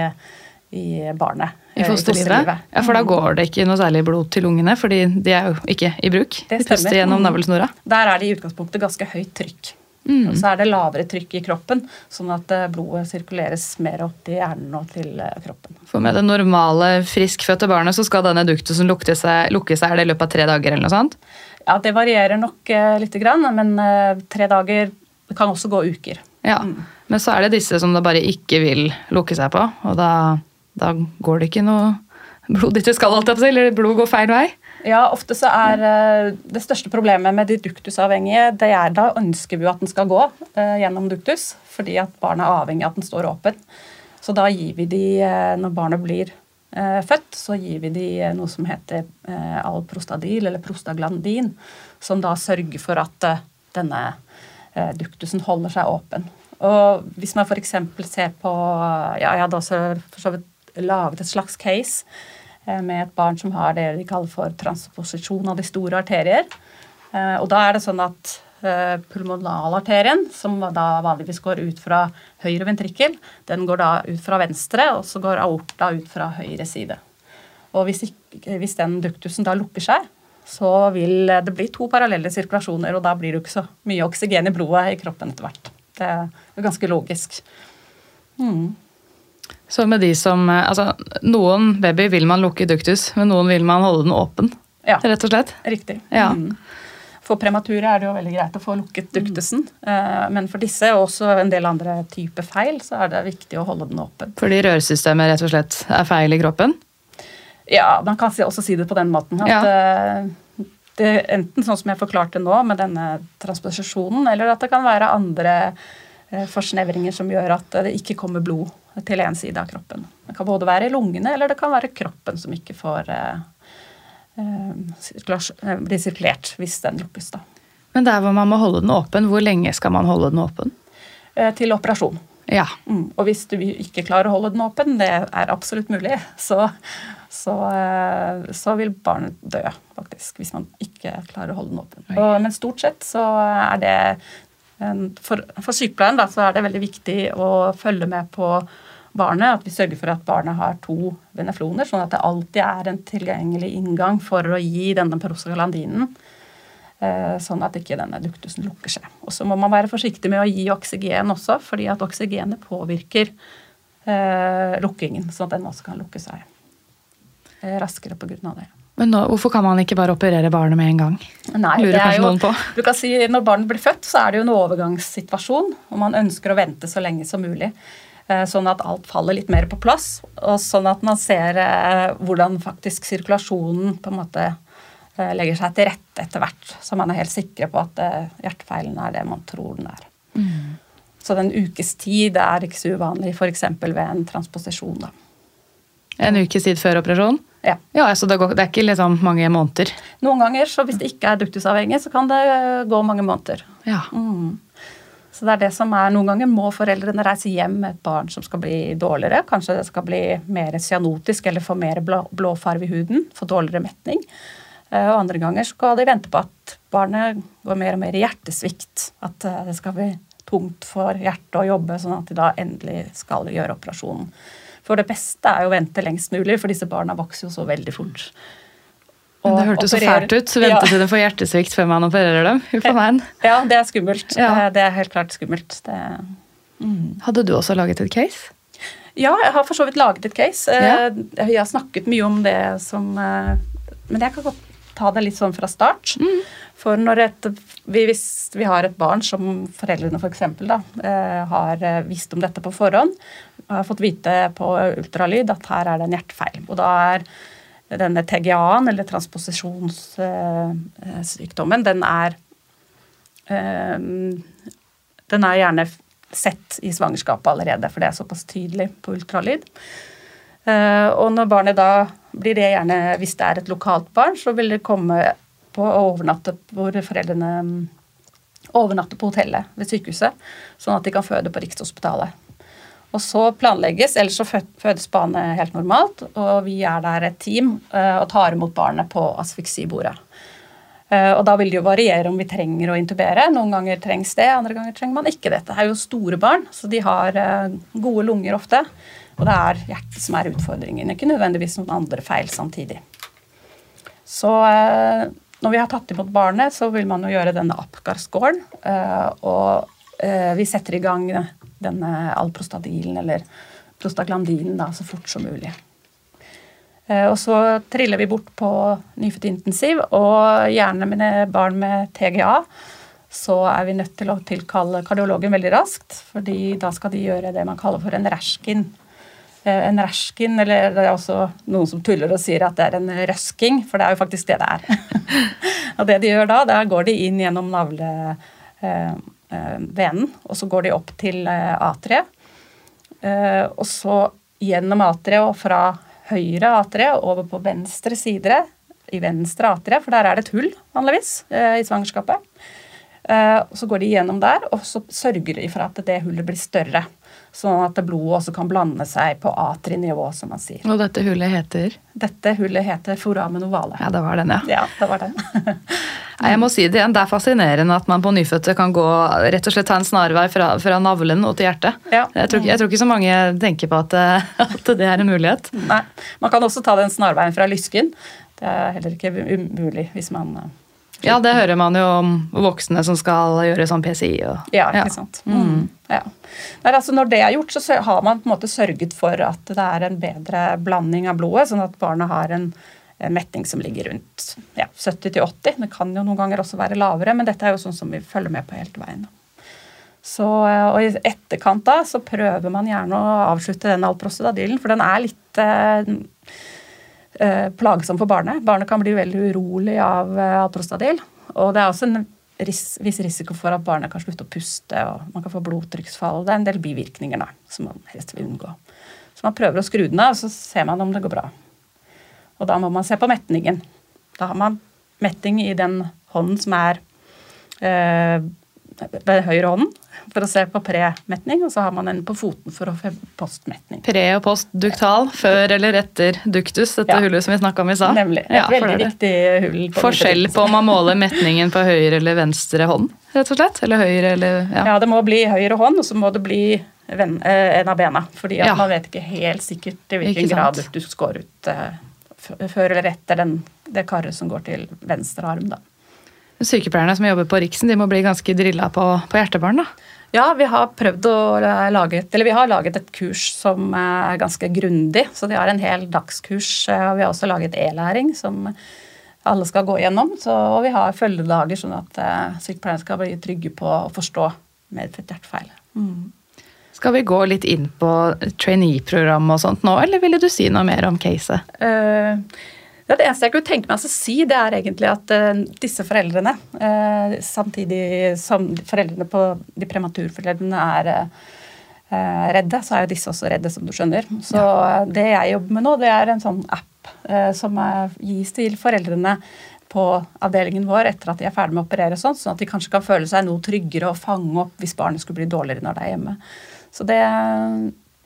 i barnet. I fosterlivet? Ja, for da går det ikke noe særlig blod til lungene, fordi de er jo ikke i bruk. Det stemmer. De puster gjennom Mm. navlesnora. Der er det i utgangspunktet ganske høyt trykk. Og så er det lavere trykk i kroppen, sånn at eh, blodet sirkuleres mer opp til hjernen og til eh, kroppen. For med det normale, friskfødte barnet så skal denne duktusen lukke seg, lukke seg det i løpet av tre dager eller noe sånt? Ja, det varierer nok eh, litt, grann, men eh, tre dager kan også gå uker. Ja. Men så er det disse som da bare ikke vil lukke seg på, og da, da går det ikke noe blod dit det skal, eller blod går feil vei. Ja, ofte så er eh, det største problemet med de duktusavhengige, det er da ønsker vi at den skal gå eh, gjennom duktus, fordi at barnet er avhengig av at den står åpen. Så da gir vi de, eh, når barnet blir født, så gir vi de noe som heter alprostadil, eller prostaglandin, som da sørger for at denne duktusen holder seg åpen. Og hvis man f.eks. ser på ja, Jeg hadde også for så vidt laget et slags case med et barn som har det de kaller for transposisjon av de store arterier. Eh, Og da er det sånn at eh, pulmonalarterien, som da vanligvis går ut fra høyre ventrikkel, den går da ut fra venstre, og så går aorta ut fra høyre side. Og hvis, ikke, hvis den duktusen da lukker seg, så vil det bli to parallelle sirkulasjoner, og da blir det ikke så mye oksygen i blodet i kroppen etter hvert. Det er ganske logisk. Mm. Så med de som eh, Altså, noen baby vil man lukke i duktus, men noen vil man holde den åpen, Ja, rett og slett. riktig. Ja. Mm. For premature er det jo veldig greit å få lukket duktusen. Mm. Men for disse og også en del andre typer feil, så er det viktig å holde den åpen. Fordi rørsystemet rett og slett er feil i kroppen. Ja, man kan også si det på den måten. At Ja. eh, det enten sånn som jeg forklarte nå, med denne transposisjonen, eller at det kan være andre forsnevringer som gjør at det ikke kommer blod til én side av kroppen. Det kan både være i lungene, eller det kan være kroppen som ikke får eh, eh, eh, bli sirkulert hvis den lukkes. da. Men der hvor man må holde den åpen, hvor lenge skal man holde den åpen? Eh, Til operasjon. Ja. Mm. Og hvis du ikke klarer å holde den åpen, det er absolutt mulig, så, så, eh, så vil barnet dø, faktisk. Hvis man ikke klarer å holde den åpen. Og, men stort sett så er det for, for sykepleieren da, så er det veldig viktig å følge med på barnet. At vi sørger for at barnet har to venefloner, sånn at det alltid er en tilgjengelig inngang for å gi denne prostaglandinen. Eh, Sånn at ikke denne duktusen lukker seg. Og så må man være forsiktig med å gi oksygen også, fordi at oksygenet påvirker eh, lukkingen, sånn at den også kan lukke seg eh, raskere pga. det. Men nå, hvorfor kan man ikke bare operere barnet med en gang? Nei, Lurer er kanskje jo, noen på. [LAUGHS] Du kan si Når barnet blir født, så er det jo en overgangssituasjon, og man ønsker å vente så lenge som mulig. eh, Sånn at alt faller litt mer på plass, og sånn at man ser eh, hvordan faktisk sirkulasjonen på en måte eh, legger seg til rette etter hvert. Så man er helt sikre på at hjertefeilen er det man tror den er. Så den ukes tid er ikke så uvanlig f.eks. ved en transposisjon. Da. En ukes tid før operasjon? Ja. Ja, så det, går, det er ikke liksom mange måneder? Noen ganger, så hvis det ikke er duktusavhengig, så kan det eh, gå mange måneder. Ja. Mm. Så det er det som er, Noen ganger må foreldrene reise hjem med et barn som skal bli dårligere. Kanskje det skal bli mer cyanotisk eller få mer blå, blåfarve i huden. Få dårligere metning. Eh, Og andre ganger skal de vente på at barnet går mer og mer i hjertesvikt. At eh, det skal bli tungt for hjertet å jobbe, sånn at de da endelig skal gjøre operasjonen. For det beste er jo å vente lengst mulig, for disse barna vokser jo så veldig fort. Men det hørtes så fælt ut. Så vente Ja. til de får hjertesvikt før man opererer dem. [LAUGHS] Ja, det er skummelt. Ja. Eh, Det er helt klart skummelt. Det, Hadde du også laget et case? ja, jeg har for så vidt laget et case. Ja. Jeg har snakket mye om det som eh, Men jeg kan godt ta det litt sånn fra start. For når et, vi, hvis vi har et barn som foreldrene f.eks. For eksempel, da, eh, har eh, visst om dette på forhånd, har fått vite på ultralyd at her er det en hjertefeil. Og da er denne TGA-en, eller transposisjonssykdommen, den er eh, Den er gjerne sett i svangerskapet allerede, for det er såpass tydelig på ultralyd. Eh, og når barnet da blir det gjerne, hvis det er et lokalt barn, så vil det komme på å overnatte hvor foreldrene overnatter på hotellet ved sykehuset, sånn at de kan føde på Rikshospitalet. Og så planlegges, ellers så fødes barnet helt normalt, og vi er der et team eh, og tar imot barnet på asfiksibordet. Eh, Og da vil det jo variere om vi trenger å intubere. Noen ganger trengs det, andre ganger trenger man ikke dette. det. Er jo store barn, så de har eh, gode lunger ofte. Og det er hjertet som er utfordringen, ikke nødvendigvis noen andre feil samtidig. Så når vi har tatt imot barnet, så vil man jo gjøre denne eh, Og vi setter i gang denne alprostadilen, eller prostaglandinen, da, så fort som mulig. Eh, Og så triller vi bort på nyfødtintensiv, og gjerne med barn med TGA. Så er vi nødt til å tilkalle kardiologen veldig raskt, fordi da skal de gjøre det man kaller for en rashkin. Eh, En rashkin, eller det er også noen som tuller og sier at det er en røsking, for det er jo faktisk det det er. [LAUGHS] og det de gjør da, da går de inn gjennom navlevenen, og så går de opp til eh, atriet. Eh, og så gjennom A3 og fra høyre A3 over på venstre side i venstre A3, for der er det et hull vanligvis eh, i svangerskapet. Eh, og så går de gjennom der, og så sørger de for at det hullet blir større. Sånn at blodet også kan blande seg på atrinivå, som man sier. Og dette hullet heter Dette hullet heter foramen ovale. Ja, det var den, ja. Ja, det var den. [LAUGHS] Jeg må si Det igjen, det er fascinerende at man på nyfødte kan gå rett og slett ta en snarvei fra, fra navlen og til hjertet. Ja. Jeg, tror, jeg tror ikke så mange tenker på at, [LAUGHS] at det er en mulighet. Nei, Man kan også ta den snarveien fra lysken. Det er heller ikke umulig hvis man eh, Ja, det hører man jo om voksne som skal gjøre sånn PCI. Og, Ja, ikke sant. Mm. Ja. Nei, altså når det er gjort, så har man på en måte sørget for at det er en bedre blanding av blodet, sånn at barna har en metting metning som ligger rundt ja, 70-80. Det kan jo noen ganger også være lavere, men dette er jo sånn som vi følger med på hele veien. Så, eh, og I etterkant da, så prøver man gjerne å avslutte den alprostadilen, for den er litt eh, plagsom for barnet. Barnet kan bli veldig urolig av eh, alprostadil. Og det er også en ris viss risiko for at barnet kan slutte å puste, og man kan få blodtrykksfall. Det er en del bivirkninger da, som man helst vil unngå. Så man prøver å skru den av, og så ser man om det går bra. Og da må man se på metningen. Da har man metting i den hånden som er øh, ved høyre hånden, for å se på premetning, og så har man en på foten for å få postmetning. Pre og post duktal, før eller etter duktus, dette Ja. hullet som vi snakka om i stad. Nemlig. Et Ja, veldig viktig hull. på Forskjell på om man måler metningen på høyre eller venstre hånd, rett og slett? Eller høyre eller ja. Ja, det må bli høyre hånd, og så må det bli eh, en av bena. Fordi at man vet ikke helt sikkert i hvilken grad du skår ut eh, før eller etter den, det karret som går til venstre arm. da. Sykepleierne som jobber på Riksen, de må bli ganske drilla på, på hjertebarn, da. Ja, vi har prøvd å lage et, eller vi har laget et kurs som er ganske grundig. Så de har en hel dagskurs. eh, Og vi har også laget e-læring som alle skal gå gjennom. Så, og vi har følgedager, sånn at eh, sykepleierne skal bli trygge på å forstå medfødt hjertefeil. Skal vi gå litt inn på trainee-program og sånt nå, eller ville du si noe mer om caset? Eh, ja, det eneste jeg kunne tenke meg å si, det er egentlig at uh, disse foreldrene, uh, samtidig som foreldrene på de prematurforeldrene er uh, redde, så er jo disse også redde, som du skjønner. Så ja. det jeg jobber med nå, det er en sånn app som gis til foreldrene på avdelingen vår etter at de er ferdig med å operere, sånn, sånn at de kanskje kan føle seg noe tryggere og fange opp hvis barnet skulle bli dårligere når det er hjemme. Så det,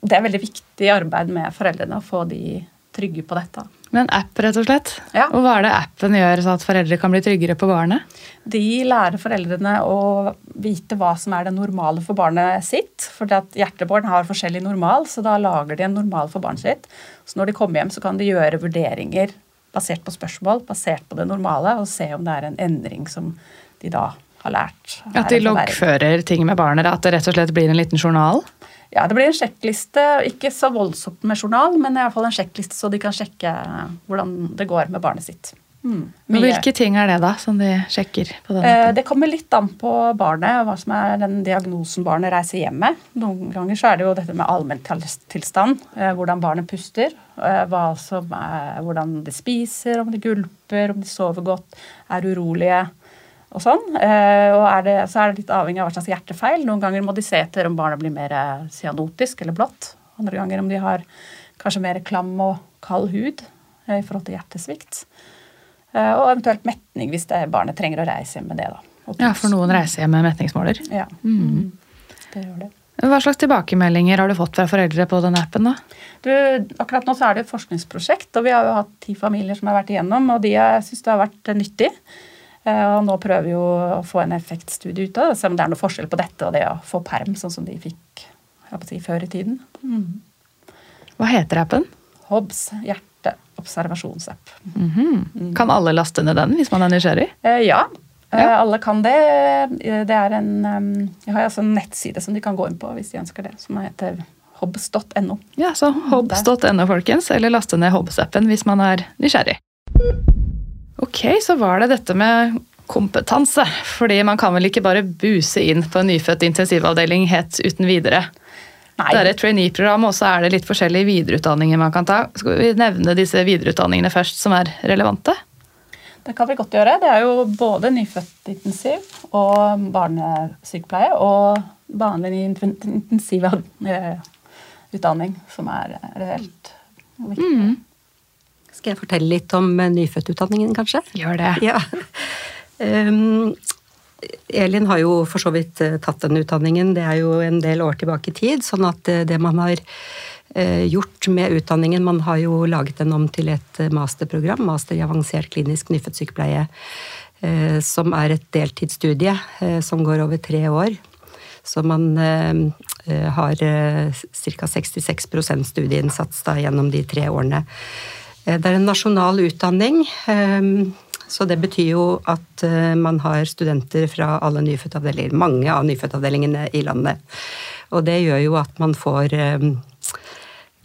det er veldig viktig arbeid med foreldrene å få de trygge på dette. Med en app, rett og slett. Ja. Og hva er det appen gjør så at foreldre kan bli tryggere på barnet? De lærer foreldrene å vite hva som er det normale for barnet sitt. For hjertebarn har forskjellig normal, så da lager de en normal for barnet sitt. Så når de kommer hjem, så kan de gjøre vurderinger basert på spørsmål, basert på det normale, og se om det er en endring som de da har lært. At de er loggfører ting med barnet? At det rett og slett blir en liten journal? Ja, det blir en sjekkliste. Ikke så voldsomt med journal, men i hvert fall en sjekkliste så de kan sjekke hvordan det går med barnet sitt. Mm, Men hvilke ting er det, da, som de sjekker på den Eh. Det kommer litt an på barnet, hva som er den diagnosen barnet reiser hjem med. Noen ganger så er det jo dette med allmenntilstand, eh, hvordan barnet puster, eh, er, hvordan de spiser, om de gulper, om de sover godt, er urolige og sånn. Eh, Og er det, så er det litt avhengig av hva slags hjertefeil. Noen ganger må de se etter om barnet blir mer eh, cyanotisk eller blått. Andre ganger om de har kanskje mer klam og kald hud eh, i forhold til hjertesvikt. Eh, Og eventuelt metning hvis det barnet trenger å reise hjem med det. da. Ja, for noen reiser hjem med metningsmåler. Ja. Mm. Det gjør det. Hva slags tilbakemeldinger har du fått fra foreldre på den appen? da? Du, akkurat nå så er det et forskningsprosjekt, og vi har jo hatt ti familier som har vært igjennom, og de syns det har vært nyttig. Eh, Og nå prøver vi jo å få en effektstudie ut av det, se om det er noe forskjell på dette og det å få perm, sånn som de fikk si, før i tiden. Hva heter appen? Hobbs hjerteobservasjonsapp. Mhm. Kan alle laste ned den hvis man er nysgjerrig? Eh, ja. Eh, Ja. Alle kan det. Eh, Det er en, jeg har altså en nettside som de kan gå inn på hvis de ønsker det, som heter hobbs.no. Ja, så hobbs.no, folkens, eller laste ned Hobbs-appen hvis man er nysgjerrig. Ok, så var det dette med kompetanse. Fordi man kan vel ikke bare buse inn på en nyfødt intensivavdeling helt uten videre. Nei, Det er et trainee-program, og så er det litt forskjellige videreutdanninger man kan ta. Skal vi nevne disse videreutdanningene først, som er relevante? Det kan vi godt gjøre. Det er jo både nyfødtintensiv og barnesykepleie og vanlig intensivutdanning som er reelt viktig. Skal jeg fortelle litt om eh, nyfødtutdanningen, kanskje? Gjør det. Ja. Um, Elin har jo for så vidt eh, tatt den utdanningen, det er jo en del år tilbake i tid. Sånn at eh, det man har gjort med utdanningen Man har jo laget den om til et masterprogram, master i avansert klinisk nyfødtsykepleie, som er et deltidsstudie som går over tre år. Så man har ca. 66% studieinnsats da, gjennom de tre årene. Eh, Det er en nasjonal utdanning. eh, Så det betyr jo at eh, man har studenter fra alle nyfødtavdelinger, mange av nyfødtavdelingene i landet. Og det gjør jo at man får eh,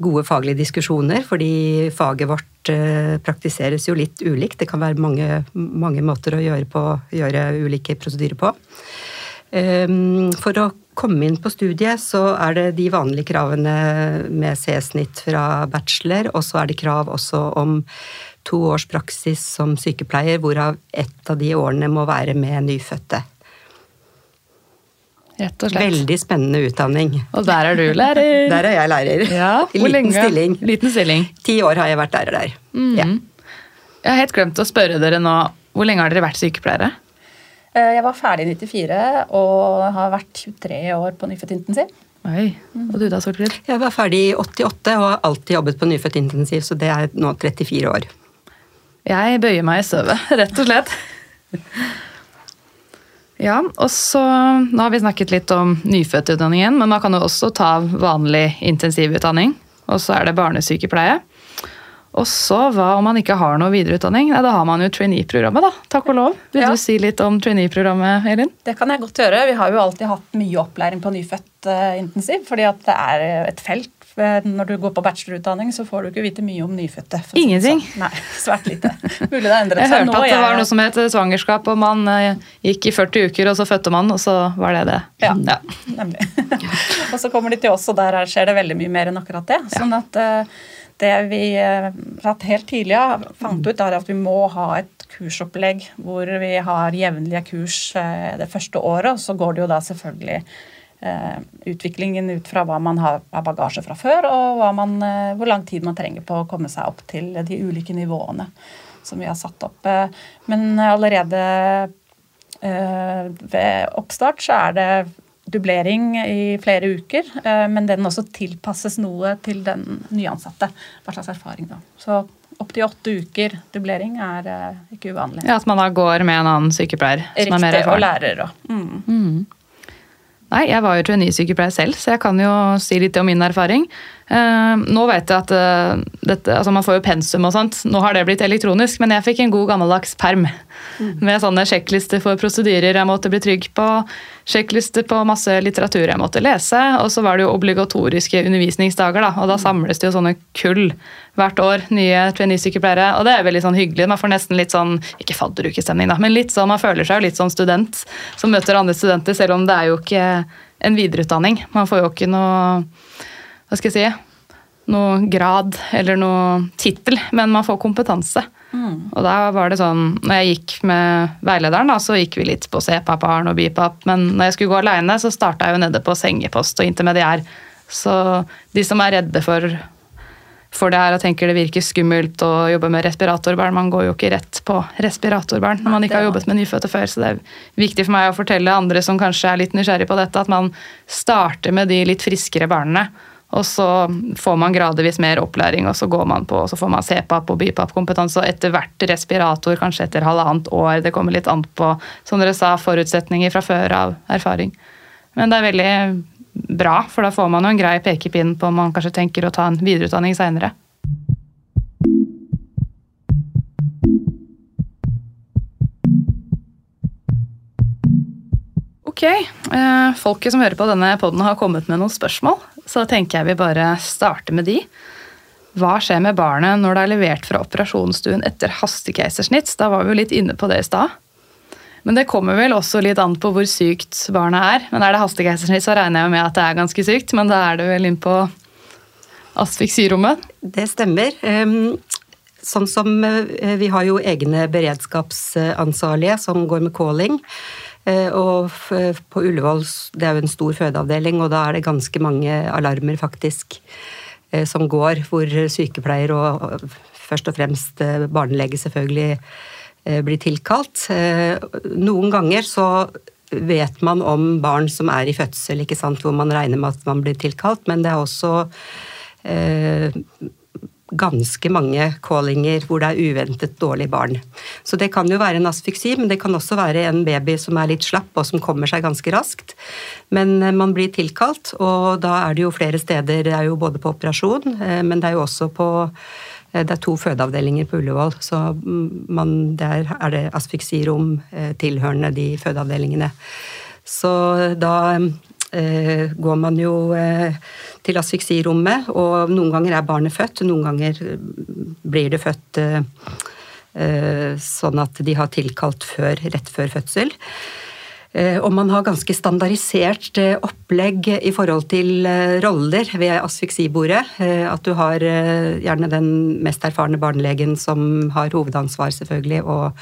gode faglige diskusjoner, fordi faget vårt eh, praktiseres jo litt ulikt. Det kan være mange, mange måter å gjøre, på, gjøre ulike prosedyrer på. Ehm, for å komme inn på studiet, så er det de vanlige kravene med C-snitt fra bachelor, og så er det krav også om to års praksis som sykepleier, hvorav ett av de årene må være med nyfødte. Rett og slett. Veldig spennende utdanning. Og der er du lærer. [LAUGHS] Der er jeg lærer. Ja, hvor liten lenge? stilling. Liten stilling. Ti år har jeg vært lærer der. Mm. Ja. Jeg har helt glemt å spørre dere nå, hvor lenge har dere vært sykepleiere? Eh, Jeg var ferdig i 94 og har vært 23 år på nyfødtintensiv. Oi, og du da, Solfrid? Jeg var ferdig i 88 og har alltid jobbet på nyfødt intensiv, så det er nå 34 år. Jeg bøyer meg i støvet, [LAUGHS] rett og slett. Ja, og så Nå har vi snakket litt om nyfødtutdanningen, men man kan jo også ta vanlig intensivutdanning. Og så er det barnesykepleie. Og så hva om man ikke har noe videreutdanning? Nei, Da har man jo trainee-programmet, da. Takk og lov. Vil Ja. du si litt om trainee-programmet, Elin? Det kan jeg godt gjøre. Vi har jo alltid hatt mye opplæring på nyfødt eh, intensiv, fordi at det er et felt. Eh, Når du går på bachelorutdanning, så får du ikke vite mye om nyfødte. Ingenting? sånn. Nei, [LAUGHS] svært lite. Mulig det har endret Jeg hørte at det var noe som het svangerskap, og man eh, gikk i 40 uker, og så fødte man, og så var det det. Ja, nemlig. [LAUGHS] og så kommer de til oss, og der er- skjer det veldig mye mer enn akkurat det. Sånn at eh, det vi eh, satt helt tidlig av, fant ut, er at vi må ha et kursopplegg hvor vi har jevnlige kurs eh, det første året, så går det jo da selvfølgelig eh, utviklingen ut fra hva man har av bagasje fra før, og man, hvor lang tid man trenger på å komme seg opp til de ulike nivåene som vi har satt opp. Men allerede Ved oppstart så er det dublering i flere uker, eh, men den også tilpasses noe til den nyansatte. Hva slags erfaring da. Så opptil åtte uker dublering er eh, ikke uvanlig. Ja, At man da går med en annen sykepleier som er mer Riktig, og lærer mm. Nei, jeg var jo trainee-sykepleier selv, så jeg kan jo si litt om min erfaring. Eh, nå vet jeg at eh, dette, altså man får jo pensum og sånt. Nå har det blitt elektronisk, men jeg fikk en god gammeldags perm. Med sånne sjekklister for prosedyrer jeg måtte bli trygg på. Sjekklister på masse litteratur jeg måtte lese. Og så var det jo obligatoriske undervisningsdager, da. Og da samles det jo sånne kull hvert år. Nye trainee-sykepleiere. Og det er veldig sånn hyggelig. Man får nesten litt sånn, ikke fadderukestemning, da, men litt sånn, man føler seg jo litt som student som møter andre studenter, selv om det er jo ikke en videreutdanning. Man får jo ikke noe hva skal jeg si, noe grad eller noe tittel, men man får kompetanse. Og da var det sånn, når jeg gikk med veilederen, da, så gikk vi litt på CPAP-aren og BIPAP, men når jeg skulle gå alene, så starta jeg jo nede på sengepost og intermediær. Så de som er redde for, for det her og tenker det virker skummelt å jobbe med respiratorbarn, man går jo ikke rett på respiratorbarn når man ikke har jobbet med nyfødte før, så det er viktig for meg å fortelle andre som kanskje er litt nysgjerrig på dette, at man starter med de litt friskere barna. Og så får man gradvis mer opplæring, og så går man på, og så får man CPAP og BIPAP-kompetanse, og etter hvert respirator, kanskje etter halvannet år. Det kommer litt an på, som dere sa, forutsetninger fra før av erfaring. Men det er veldig bra, for da får man jo en grei pekepinn på om man kanskje tenker å ta en videreutdanning seinere. Ok, eh, folket som hører på denne podden har kommet med noen spørsmål, så tenker jeg vi bare starter med de. Hva skjer med barnet når det er levert fra operasjonsstuen etter hastekeisersnitt? Da var vi jo litt inne på det i stad. Men det kommer vel også litt an på hvor sykt barnet er. Men er det hastekeisersnitt, så regner jeg med at det er ganske sykt, men da er det vel inn på asfiksirommet. Det stemmer. Ehm, Sånn som eh, Vi har jo egne beredskapsansvarlige som går med calling. Eh, Og på Ullevål, det er jo en stor fødeavdeling, og da er det ganske mange alarmer faktisk eh, som går, hvor sykepleier og først og fremst barnelege selvfølgelig blir tilkalt. Eh, Noen ganger så vet man om barn som er i fødsel, ikke sant, hvor man regner med at man blir tilkalt, men det er også eh, ganske mange callinger hvor det er uventet dårlig barn. Så det kan jo være en asfyksi, men det kan også være en baby som er litt slapp og som kommer seg ganske raskt. Men eh, man blir tilkalt, og da er det jo flere steder. Det er jo både på operasjon, eh, men det er jo også på Det er to fødeavdelinger på Ullevål, så mm, man, der er det asfiksirom tilhørende de fødeavdelingene. Så da eh, går man jo eh, til asfiksirommet, og noen ganger er barnet født, noen ganger blir det født eh, sånn at de har tilkalt før, rett før fødsel. Eh, og man har ganske standardisert eh, opplegg i forhold til eh, roller ved asfyksibordet. At du har gjerne den mest erfarne barnelegen som har hovedansvar, selvfølgelig, og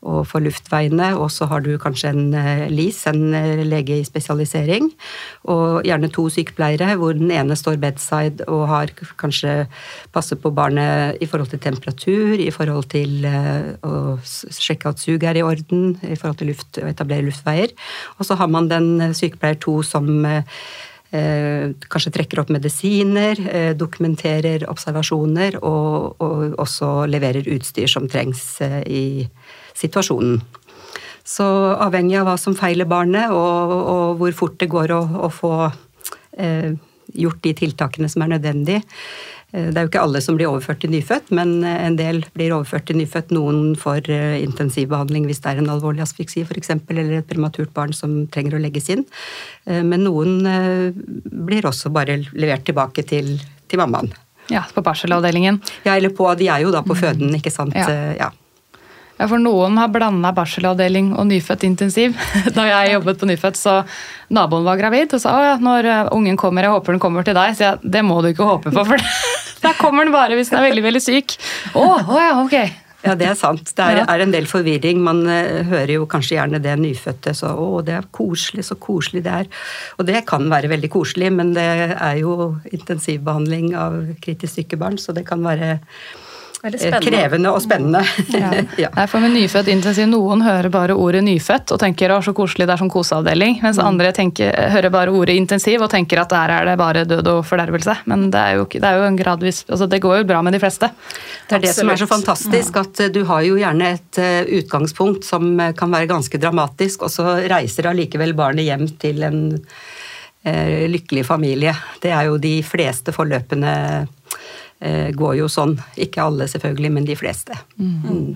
og for luftveiene. Og så har du kanskje en eh, LIS, en eh, lege i spesialisering. Og gjerne to sykepleiere, hvor den ene står bedside og har kanskje passer på barnet i forhold til temperatur, i forhold til eh, å sjekke at sug er i orden, i forhold til luft, å etablere luftveier. Og så har man den sykepleier to som Eh, kanskje trekker opp medisiner, eh, dokumenterer observasjoner og, og, også leverer utstyr som trengs eh, i situasjonen. Så avhengig av hva som feiler barnet, og, og hvor fort det går å, å få eh, gjort de tiltakene som er nødvendige. Eh, det er jo ikke alle som blir overført til nyfødt, men en del blir overført til nyfødt. Noen får eh, intensivbehandling hvis det er en alvorlig asfyksi f.eks., eller et prematurt barn som trenger å legges inn. Men noen blir også bare levert tilbake til, til mammaen. Ja, på barselavdelingen. Ja, eller på De er jo da på føden, ikke sant. Ja. ja. Ja, for noen har blanda barselavdeling og nyfødt intensiv. [LAUGHS] Da jeg jobbet på nyfødt, så naboen var gravid og sa ja, når eh, ungen kommer, jeg håper den kommer til deg. Så jeg, det må du ikke håpe på, for [LAUGHS] da kommer den bare hvis den er veldig, veldig syk. Å, åh oh ja, ok. Ja, det er sant. Det er, er, en del forvirring. Man uh, hører jo kanskje gjerne det nyfødte. Så å, det er koselig, så koselig det er. Og det kan være veldig koselig, men det er jo intensivbehandling av kritisk syke barn, så det kan være krevende og spennende. Ja. [LAUGHS] ja. Nei, for med nyfødt intensiv, Noen hører bare ordet nyfødt og tenker å så koselig, det er som koseavdeling. Mens mm. andre tenker, hører bare ordet intensiv og tenker at der er det bare død og fordervelse. Men det er jo, det er jo en gradvis, altså det går jo bra med de fleste. Det er det som er så fantastisk, at du har jo gjerne et eh, utgangspunkt som eh, kan være ganske dramatisk, og så reiser allikevel barnet hjem til en eh, lykkelig familie. Det er jo de fleste forløpene Eh, går jo sånn. Ikke alle selvfølgelig, men de fleste. Mm. Mm.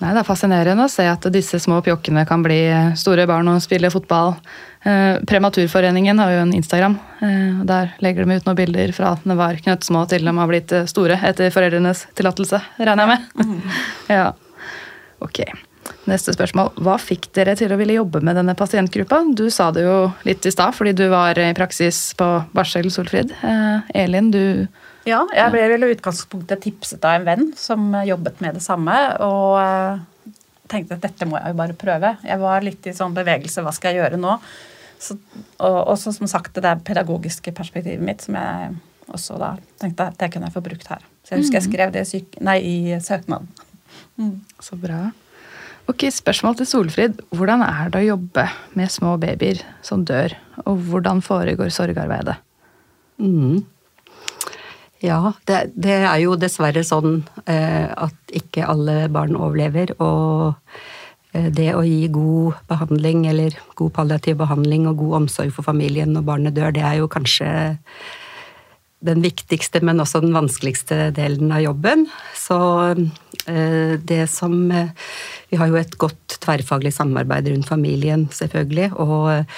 Nei, Det er fascinerende å se at disse små pjokkene kan bli store barn og spille fotball. Eh, Prematurforeningen har jo en Instagram. Eh, der legger de ut noen bilder fra at de var knøttsmå til de har blitt store etter foreldrenes tillatelse, regner jeg med. Mm. [LAUGHS] ja. Ok. Neste spørsmål. Hva fikk dere til å ville jobbe med denne pasientgruppa? Du sa det jo litt i stad, fordi du var i praksis på barsel, Solfrid. Elin, du ja, jeg ble vel i utgangspunktet tipset av en venn som jobbet med det samme. Og eh, tenkte at dette må jeg jo bare prøve. Jeg var litt i sånn bevegelse. Hva skal jeg gjøre nå? Så, og så som sagt det der pedagogiske perspektivet mitt som jeg også da tenkte at det kunne jeg få brukt her. Så jeg husker jeg mm. skrev det i, nei, i søknaden. Mm. Så bra. Ok, Spørsmål til Solfrid. Hvordan er det å jobbe med små babyer som dør? Og hvordan foregår sorgarbeidet? Mm. Ja, det, det, er jo dessverre sånn eh, at ikke alle barn overlever. Og eh, det å gi god behandling, eller god palliativ behandling og god omsorg for familien når barnet dør, det er jo kanskje den viktigste, men også den vanskeligste delen av jobben. Så eh, det som Vi har jo et godt tverrfaglig samarbeid rundt familien, selvfølgelig. og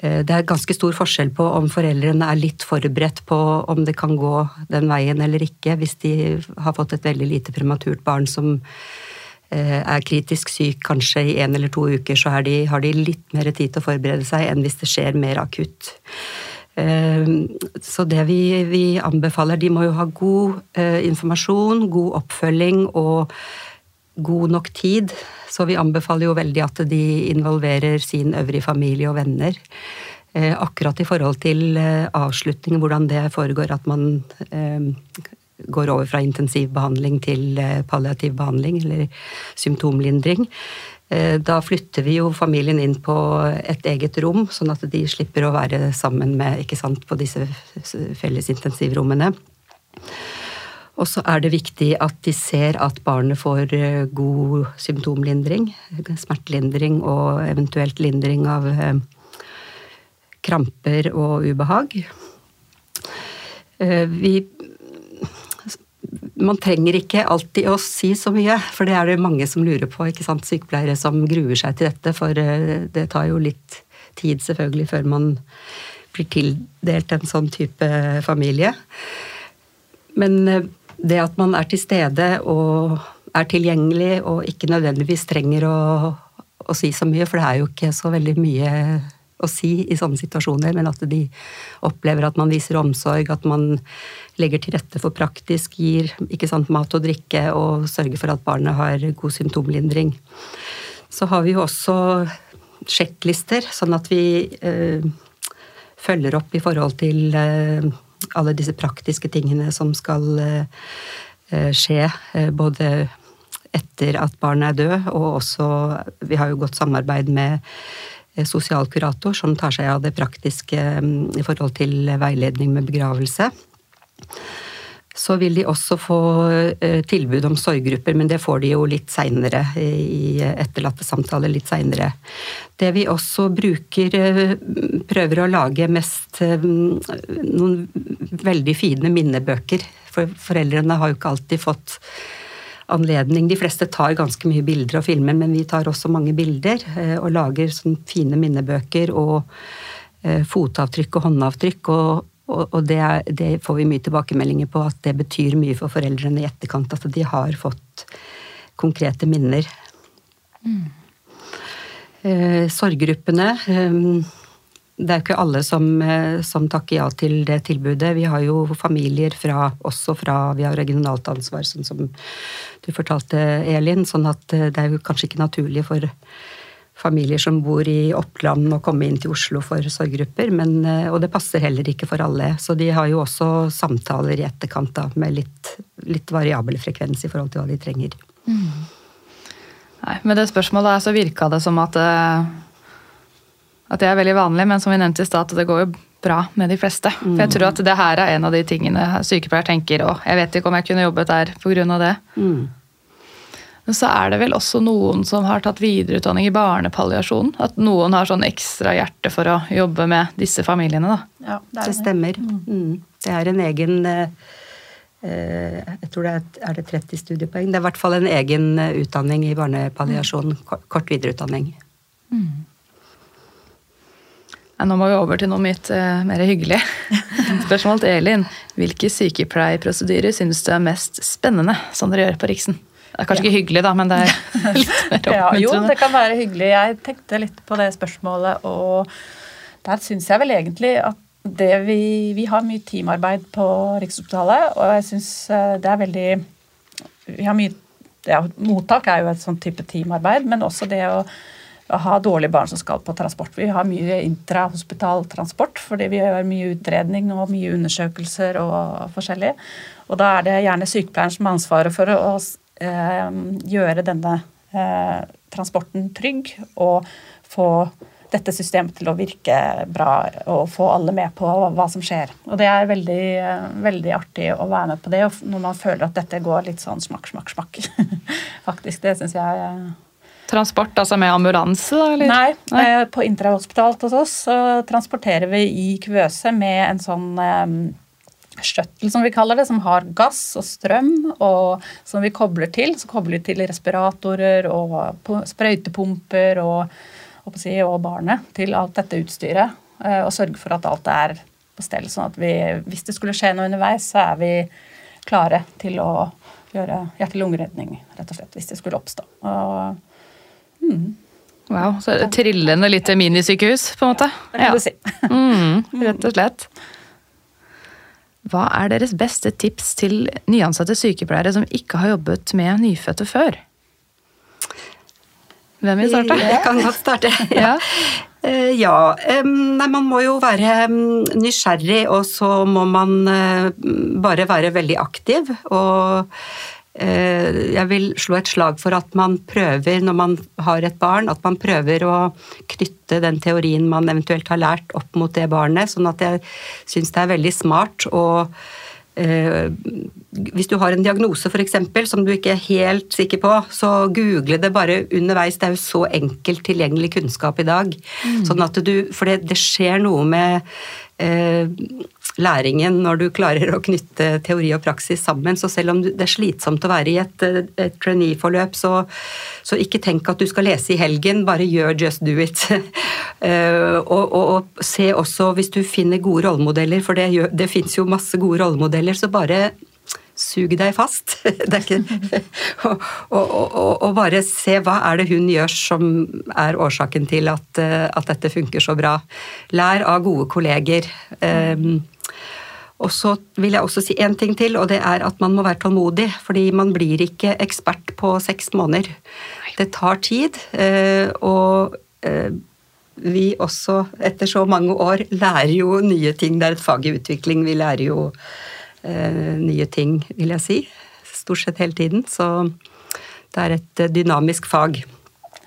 det er ganske stor forskjell på om foreldrene er litt forberedt på om det kan gå den veien eller ikke, hvis de har fått et veldig lite prematurt barn som eh, er kritisk syk kanskje i en eller to uker, så de, har de litt mer tid til å forberede seg enn hvis det skjer mer akutt. Eh, så det vi, vi anbefaler, de må jo ha god informasjon, god oppfølging og god nok tid. Så vi anbefaler jo veldig at de involverer sin øvrige familie og venner. Eh, akkurat i forhold til eh, avslutning, hvordan det foregår, at man eh, går over fra intensivbehandling til palliativ behandling eller symptomlindring. Da flytter vi jo familien inn på et eget rom, sånn at de slipper å være sammen med, ikke sant, på disse felles intensivrommene. Og så er det viktig at de ser at barnet får eh, god symptomlindring, smertelindring og eventuelt lindring av eh, kramper og ubehag. Eh, vi man trenger ikke alltid å si så mye, for det er det mange som lurer på. ikke sant? Sykepleiere som gruer seg til dette, for det tar jo litt tid selvfølgelig før man blir tildelt en sånn type familie. Men det at man er til stede og er tilgjengelig og ikke nødvendigvis trenger å, å si så mye, for det er jo ikke så veldig mye å si i sånne situasjoner, men at de opplever at man viser omsorg, at man legger til rette for praktisk, gir sant, mat og drikke og sørger for at barnet har god symptomlindring. Så har vi jo også sjekklister, sånn at vi øh, følger opp i forhold til eh, alle disse praktiske tingene som skal eh, eh skje, eh, både etter at barnet er død, og også Vi har jo godt samarbeid med sosialkurator som tar seg av det praktiske mm, i forhold til veiledning med begravelse. Så vil de også få tilbud om sorggrupper, men det får de jo litt seinere, i etterlattesamtaler litt seinere. Det vi også bruker, prøver å lage mest noen veldig fine minnebøker. For foreldrene har jo ikke alltid fått anledning. De fleste tar ganske mye bilder og filmer, men vi tar også mange bilder eh, og lager sånn fine minnebøker og eh, fotavtrykk og håndavtrykk. og, og det, er, det, får vi mye tilbakemeldinger på at det betyr mye for foreldrene i etterkant. At de har fått konkrete minner. Mm. Eh, sorggruppene det er ikke alle som, eh, som, takker ja til det tilbudet. Vi har jo familier fra, også fra Vi har regionalt ansvar, sånn som du fortalte, Elin. Sånn at eh, det er jo kanskje ikke naturlig for familier som bor i Oppland å komme inn til Oslo for sorggrupper. Men, eh, og det passer heller ikke for alle. Så de har jo også samtaler i etterkant da, med litt, litt, variabel frekvens i forhold til hva de trenger. Mm. Nei, Med det spørsmålet så virka det som at at det er veldig vanlig, men som vi nevnte i stad, det går jo bra med de fleste. Mm. For jeg tror at det her er en av de tingene sykepleier tenker, og jeg vet ikke om jeg kunne jobbet der pga. det. Mm. Men så er det vel også noen som har tatt videreutdanning i barnepalliasjon. At noen har sånn ekstra hjerte for å jobbe med disse familiene, da. Ja, det, det stemmer. Mm. mm. Det er en egen eh, eh, jeg tror det er, er det 30 studiepoeng. Det er i hvert fall en egen eh, utdanning i barnepalliasjon. Kort videreutdanning. Mm. Nå må vi over til noe mitt uh, mer hyggelig. [LAUGHS] Spørsmål til Elin. Hvilke sykepleierprosedyrer syns du er mest spennende som dere gjør på Riksen? Det er kanskje ja. ikke hyggelig, da, men det er [LAUGHS] litt mer oppmuntrende. Ja, jo, det kan være hyggelig. Jeg tenkte litt på det spørsmålet, og der syns jeg vel egentlig at det vi, vi har mye teamarbeid på Rikshospitalet, og jeg syns eh, det er veldig Vi har mye ja, Mottak er jo et sånn type teamarbeid, men også det å å ha dårlige barn som skal på transport. Vi har mye intrahospitaltransport fordi vi gjør mye utredning og mye undersøkelser og forskjellig. Og da er det gjerne sykepleieren som har ansvaret for å eh, gjøre denne eh, transporten trygg og få dette systemet til å virke bra og få alle med på hva som skjer. Og det er veldig, veldig artig å være med på det når man føler at dette går litt sånn smakk, smakk, smakk. [LAUGHS] Faktisk. Det syns jeg Transport, altså med ambulanse? da? Eller? Nei, Nei. Eh, på Intrahospitalet hos oss så transporterer vi i kuvøse med en sånn um, skjøttel, som vi kaller det, som har gass og strøm, og som vi kobler til. Så kobler vi til respiratorer og sprøytepumper og, og, og barnet til alt dette utstyret. Eh, og sørger for at alt er på stell, sånn at vi, hvis det skulle skje noe underveis, så er vi klare til å gjøre hjerte-lungeredning, rett og slett, hvis det skulle oppstå. Og Mm. Wow, så trillende lite minisykehus, på en måte. Det kan ja. du si. [LAUGHS] mm, rett og slett. Hva er deres beste tips til nyansatte sykepleiere som ikke har jobbet med nyfødte før? Hvem vil starte? Jeg kan godt starte. [LAUGHS] ja. Eh, ja. Nei, man må jo være nysgjerrig, og så må man eh, bare være veldig aktiv. Og Eh, jeg vil slå et slag for at man prøver, når man har et barn, at man prøver å knytte den teorien man eventuelt har lært, opp mot det barnet. Sånn at jeg syns det er veldig smart å eh, Hvis du har en diagnose f.eks. som du ikke er helt sikker på, så google det bare underveis. Det er jo så enkelt tilgjengelig kunnskap i dag. Mm. Sånn at du, for det, det skjer noe med eh, læringen når du klarer å knytte teori og praksis sammen. Så selv om det er slitsomt å være i et, et trainee-forløp, så, så, ikke tenk at du skal lese i helgen, bare gjør just do it. uh, [LAUGHS] og, og, og, se også hvis du finner gode rollemodeller, for det, det fins jo masse gode rollemodeller, så bare sug deg fast. [LAUGHS] Ikke, og, og, og, og, bare se hva er det hun gjør som er årsaken til at, eh, at dette funker så bra. Lær av gode kolleger. Um, og så vil jeg også si én ting til, og det er at man må være tålmodig. Fordi man blir ikke ekspert på seks måneder. Det tar tid. Eh, og eh, vi også, etter så mange år, lærer jo nye ting. Det er et fag i utvikling. Vi lærer jo nye ting, vil jeg si. Stort sett hele tiden. Så det er et eh, dynamisk fag.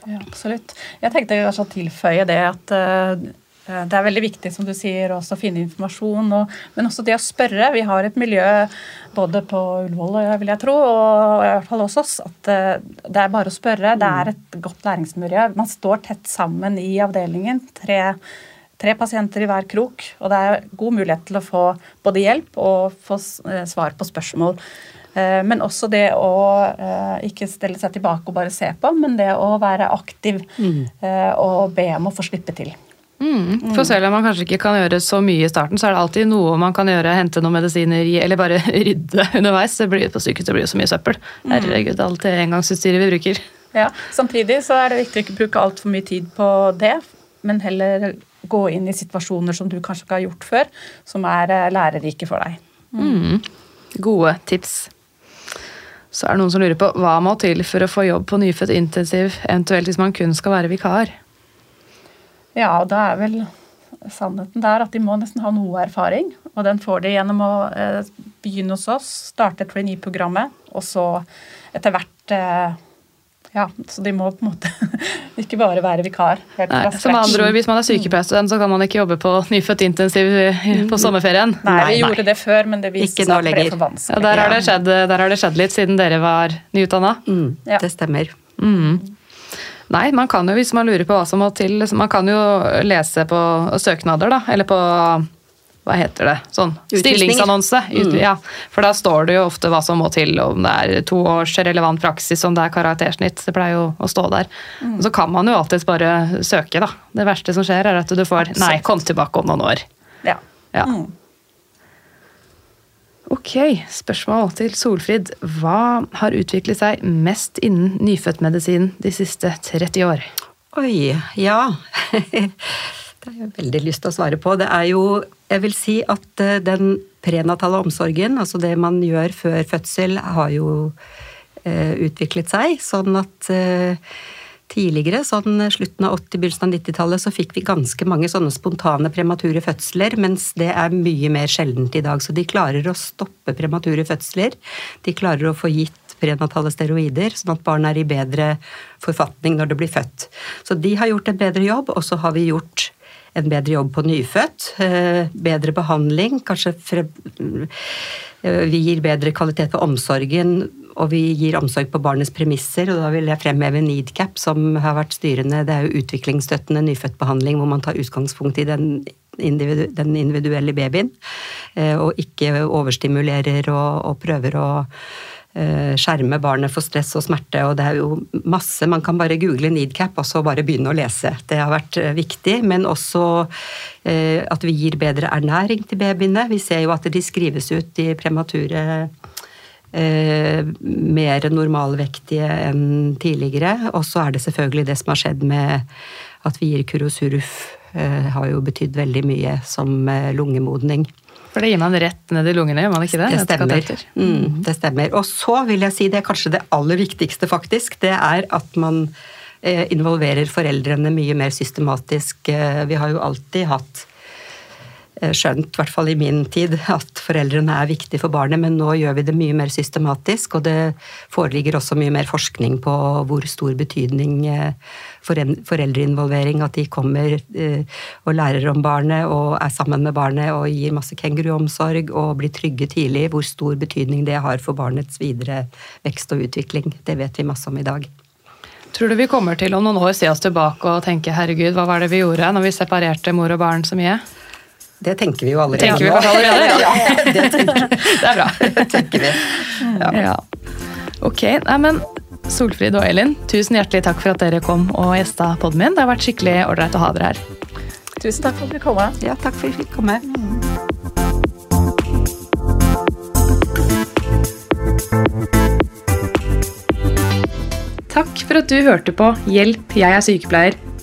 Ja, absolutt. Jeg tenkte kanskje å tilføye det at uh, det er veldig viktig som du sier, også å finne informasjon, og, men også det å spørre. Vi har et miljø både på Ullevål vil jeg tro, og i hvert fall hos oss, at det er bare å spørre. Det er et godt læringsmiljø. Man står tett sammen i avdelingen. tre tre pasienter i hver krok, og det er god mulighet til å få både hjelp og få eh, svar på spørsmål. Eh, men også det å eh, ikke stelle seg tilbake og bare se på, men det å være aktiv mm. og be om å få slippe til. Mm. For selv om man kanskje ikke kan gjøre så mye i starten, så er det alltid noe man kan gjøre. Hente noen medisiner eller bare [LAUGHS] rydde underveis. Det blir, på sykehuset blir jo så mye søppel. Mm. Herregud, alt det engangsutstyret vi bruker. Ja, Samtidig så er det viktig å ikke bruke altfor mye tid på det, men heller gå inn i situasjoner som du kanskje ikke har gjort før, som er eh, lærerike for deg. Mm. Gode tips. Så er det noen som lurer på hva må til for å få jobb på nyfødt intensiv, eventuelt hvis man kun skal være vikar? Ja, og da er vel sannheten der at de må nesten ha noe erfaring. Og den får de gjennom å eh, begynne hos oss, starte trainee-programmet, og så etter hvert eh, ja, så de må på en måte [LAUGHS] ikke bare være vikar. Nei, som andre ord, Hvis man er sykepleierstudent, så kan man ikke jobbe på nyfødt intensiv på sommerferien. Nei, vi nei, gjorde det før, men det viste seg at det ble for vanskelig. Ja, der, har det skjedd, der har det skjedd litt siden dere var nyutdanna. Mm, ja. Det stemmer. Mm. Nei, man kan jo, hvis man lurer på hva som må til, man kan jo lese på søknader, da. Eller på hva heter det, sånn stillingsannonse. Mm. Ja, for da står det jo ofte hva som må til, om det er to års relevant praksis, om det er karaktersnitt. Det pleier jo å stå der. Mm. Og så kan man jo alltids bare søke, da. Det verste som skjer, er at du får Nei, kom tilbake om noen år. Ja. ja. Mm. Ok, spørsmål til Solfrid. Hva har utviklet seg mest innen nyfødtmedisin de siste 30 år? Oi, ja. [LAUGHS] Det har jeg veldig lyst til å svare på. Det er jo, jeg vil si at eh, den prenatale omsorgen, altså det man gjør før fødsel, har jo eh, utviklet seg. Sånn at eh, tidligere, sånn slutten av 80-, begynnelsen av 90-tallet, så fikk vi ganske mange sånne spontane premature fødsler, mens det er mye mer sjeldent i dag. Så de klarer å stoppe premature fødsler. De klarer å få gitt prenatale steroider, sånn at barn er i bedre forfatning når det blir født. Så de har gjort en bedre jobb, og så har vi gjort en bedre jobb på nyfødt. Eh, bedre behandling, kanskje eh, Vi gir bedre kvalitet på omsorgen, og vi gir omsorg på barnets premisser. og Da vil jeg fremheve NEEDCAP, som har vært styrende. Det er jo utviklingsstøttende nyfødtbehandling hvor man tar utgangspunkt i den, den individuelle babyen, eh, og ikke overstimulerer og, og prøver å skjerme barnet for stress og smerte. Og det er jo masse Man kan bare google Needcap og så bare begynne å lese. Det har vært eh, viktig. Men også eh, at vi gir bedre ernæring til babyene. Vi ser jo at de skrives ut, i premature mer normalvektige enn tidligere. Og så er det selvfølgelig det som har skjedd med at vi gir Kurosuruf, har jo betydd veldig mye som lungemodning. For det gir man rett ned i lungene, gjør man ikke det? Det stemmer. Mm, det stemmer. Og så vil jeg si det er kanskje det aller viktigste, faktisk. Det er at man eh, involverer foreldrene mye mer systematisk. Eh, vi har jo alltid hatt skjønt, i hvert fall i min tid, at foreldrene er viktige for barnet, men nå gjør vi det mye mer systematisk, og det foreligger også mye mer forskning på hvor stor betydning eh, foreldreinvolvering, at de kommer eh, og lærer om barnet og er sammen med barnet og gir masse kenguruomsorg og blir trygge tidlig, hvor stor betydning det har for barnets videre vekst og utvikling. Det vet vi masse om i dag. Tror du vi kommer til om noen år se oss tilbake og tenke herregud, hva var det vi gjorde når vi separerte mor og barn så mye? Det tenker vi jo allerede Tenker vi nå. allerede, ja. [LAUGHS] ja. Det tenker, [LAUGHS] Det er bra. [LAUGHS] Det tenker vi. Ja. Ok, nei, men Solfrid og Elin, tusen hjertelig takk for at dere kom og gjesta podden min. Det har vært skikkelig ålreit å ha dere her. Tusen takk for at du kom. Ja, takk for at vi fikk komme. Takk for at du hørte på Hjelp, jeg er sykepleier.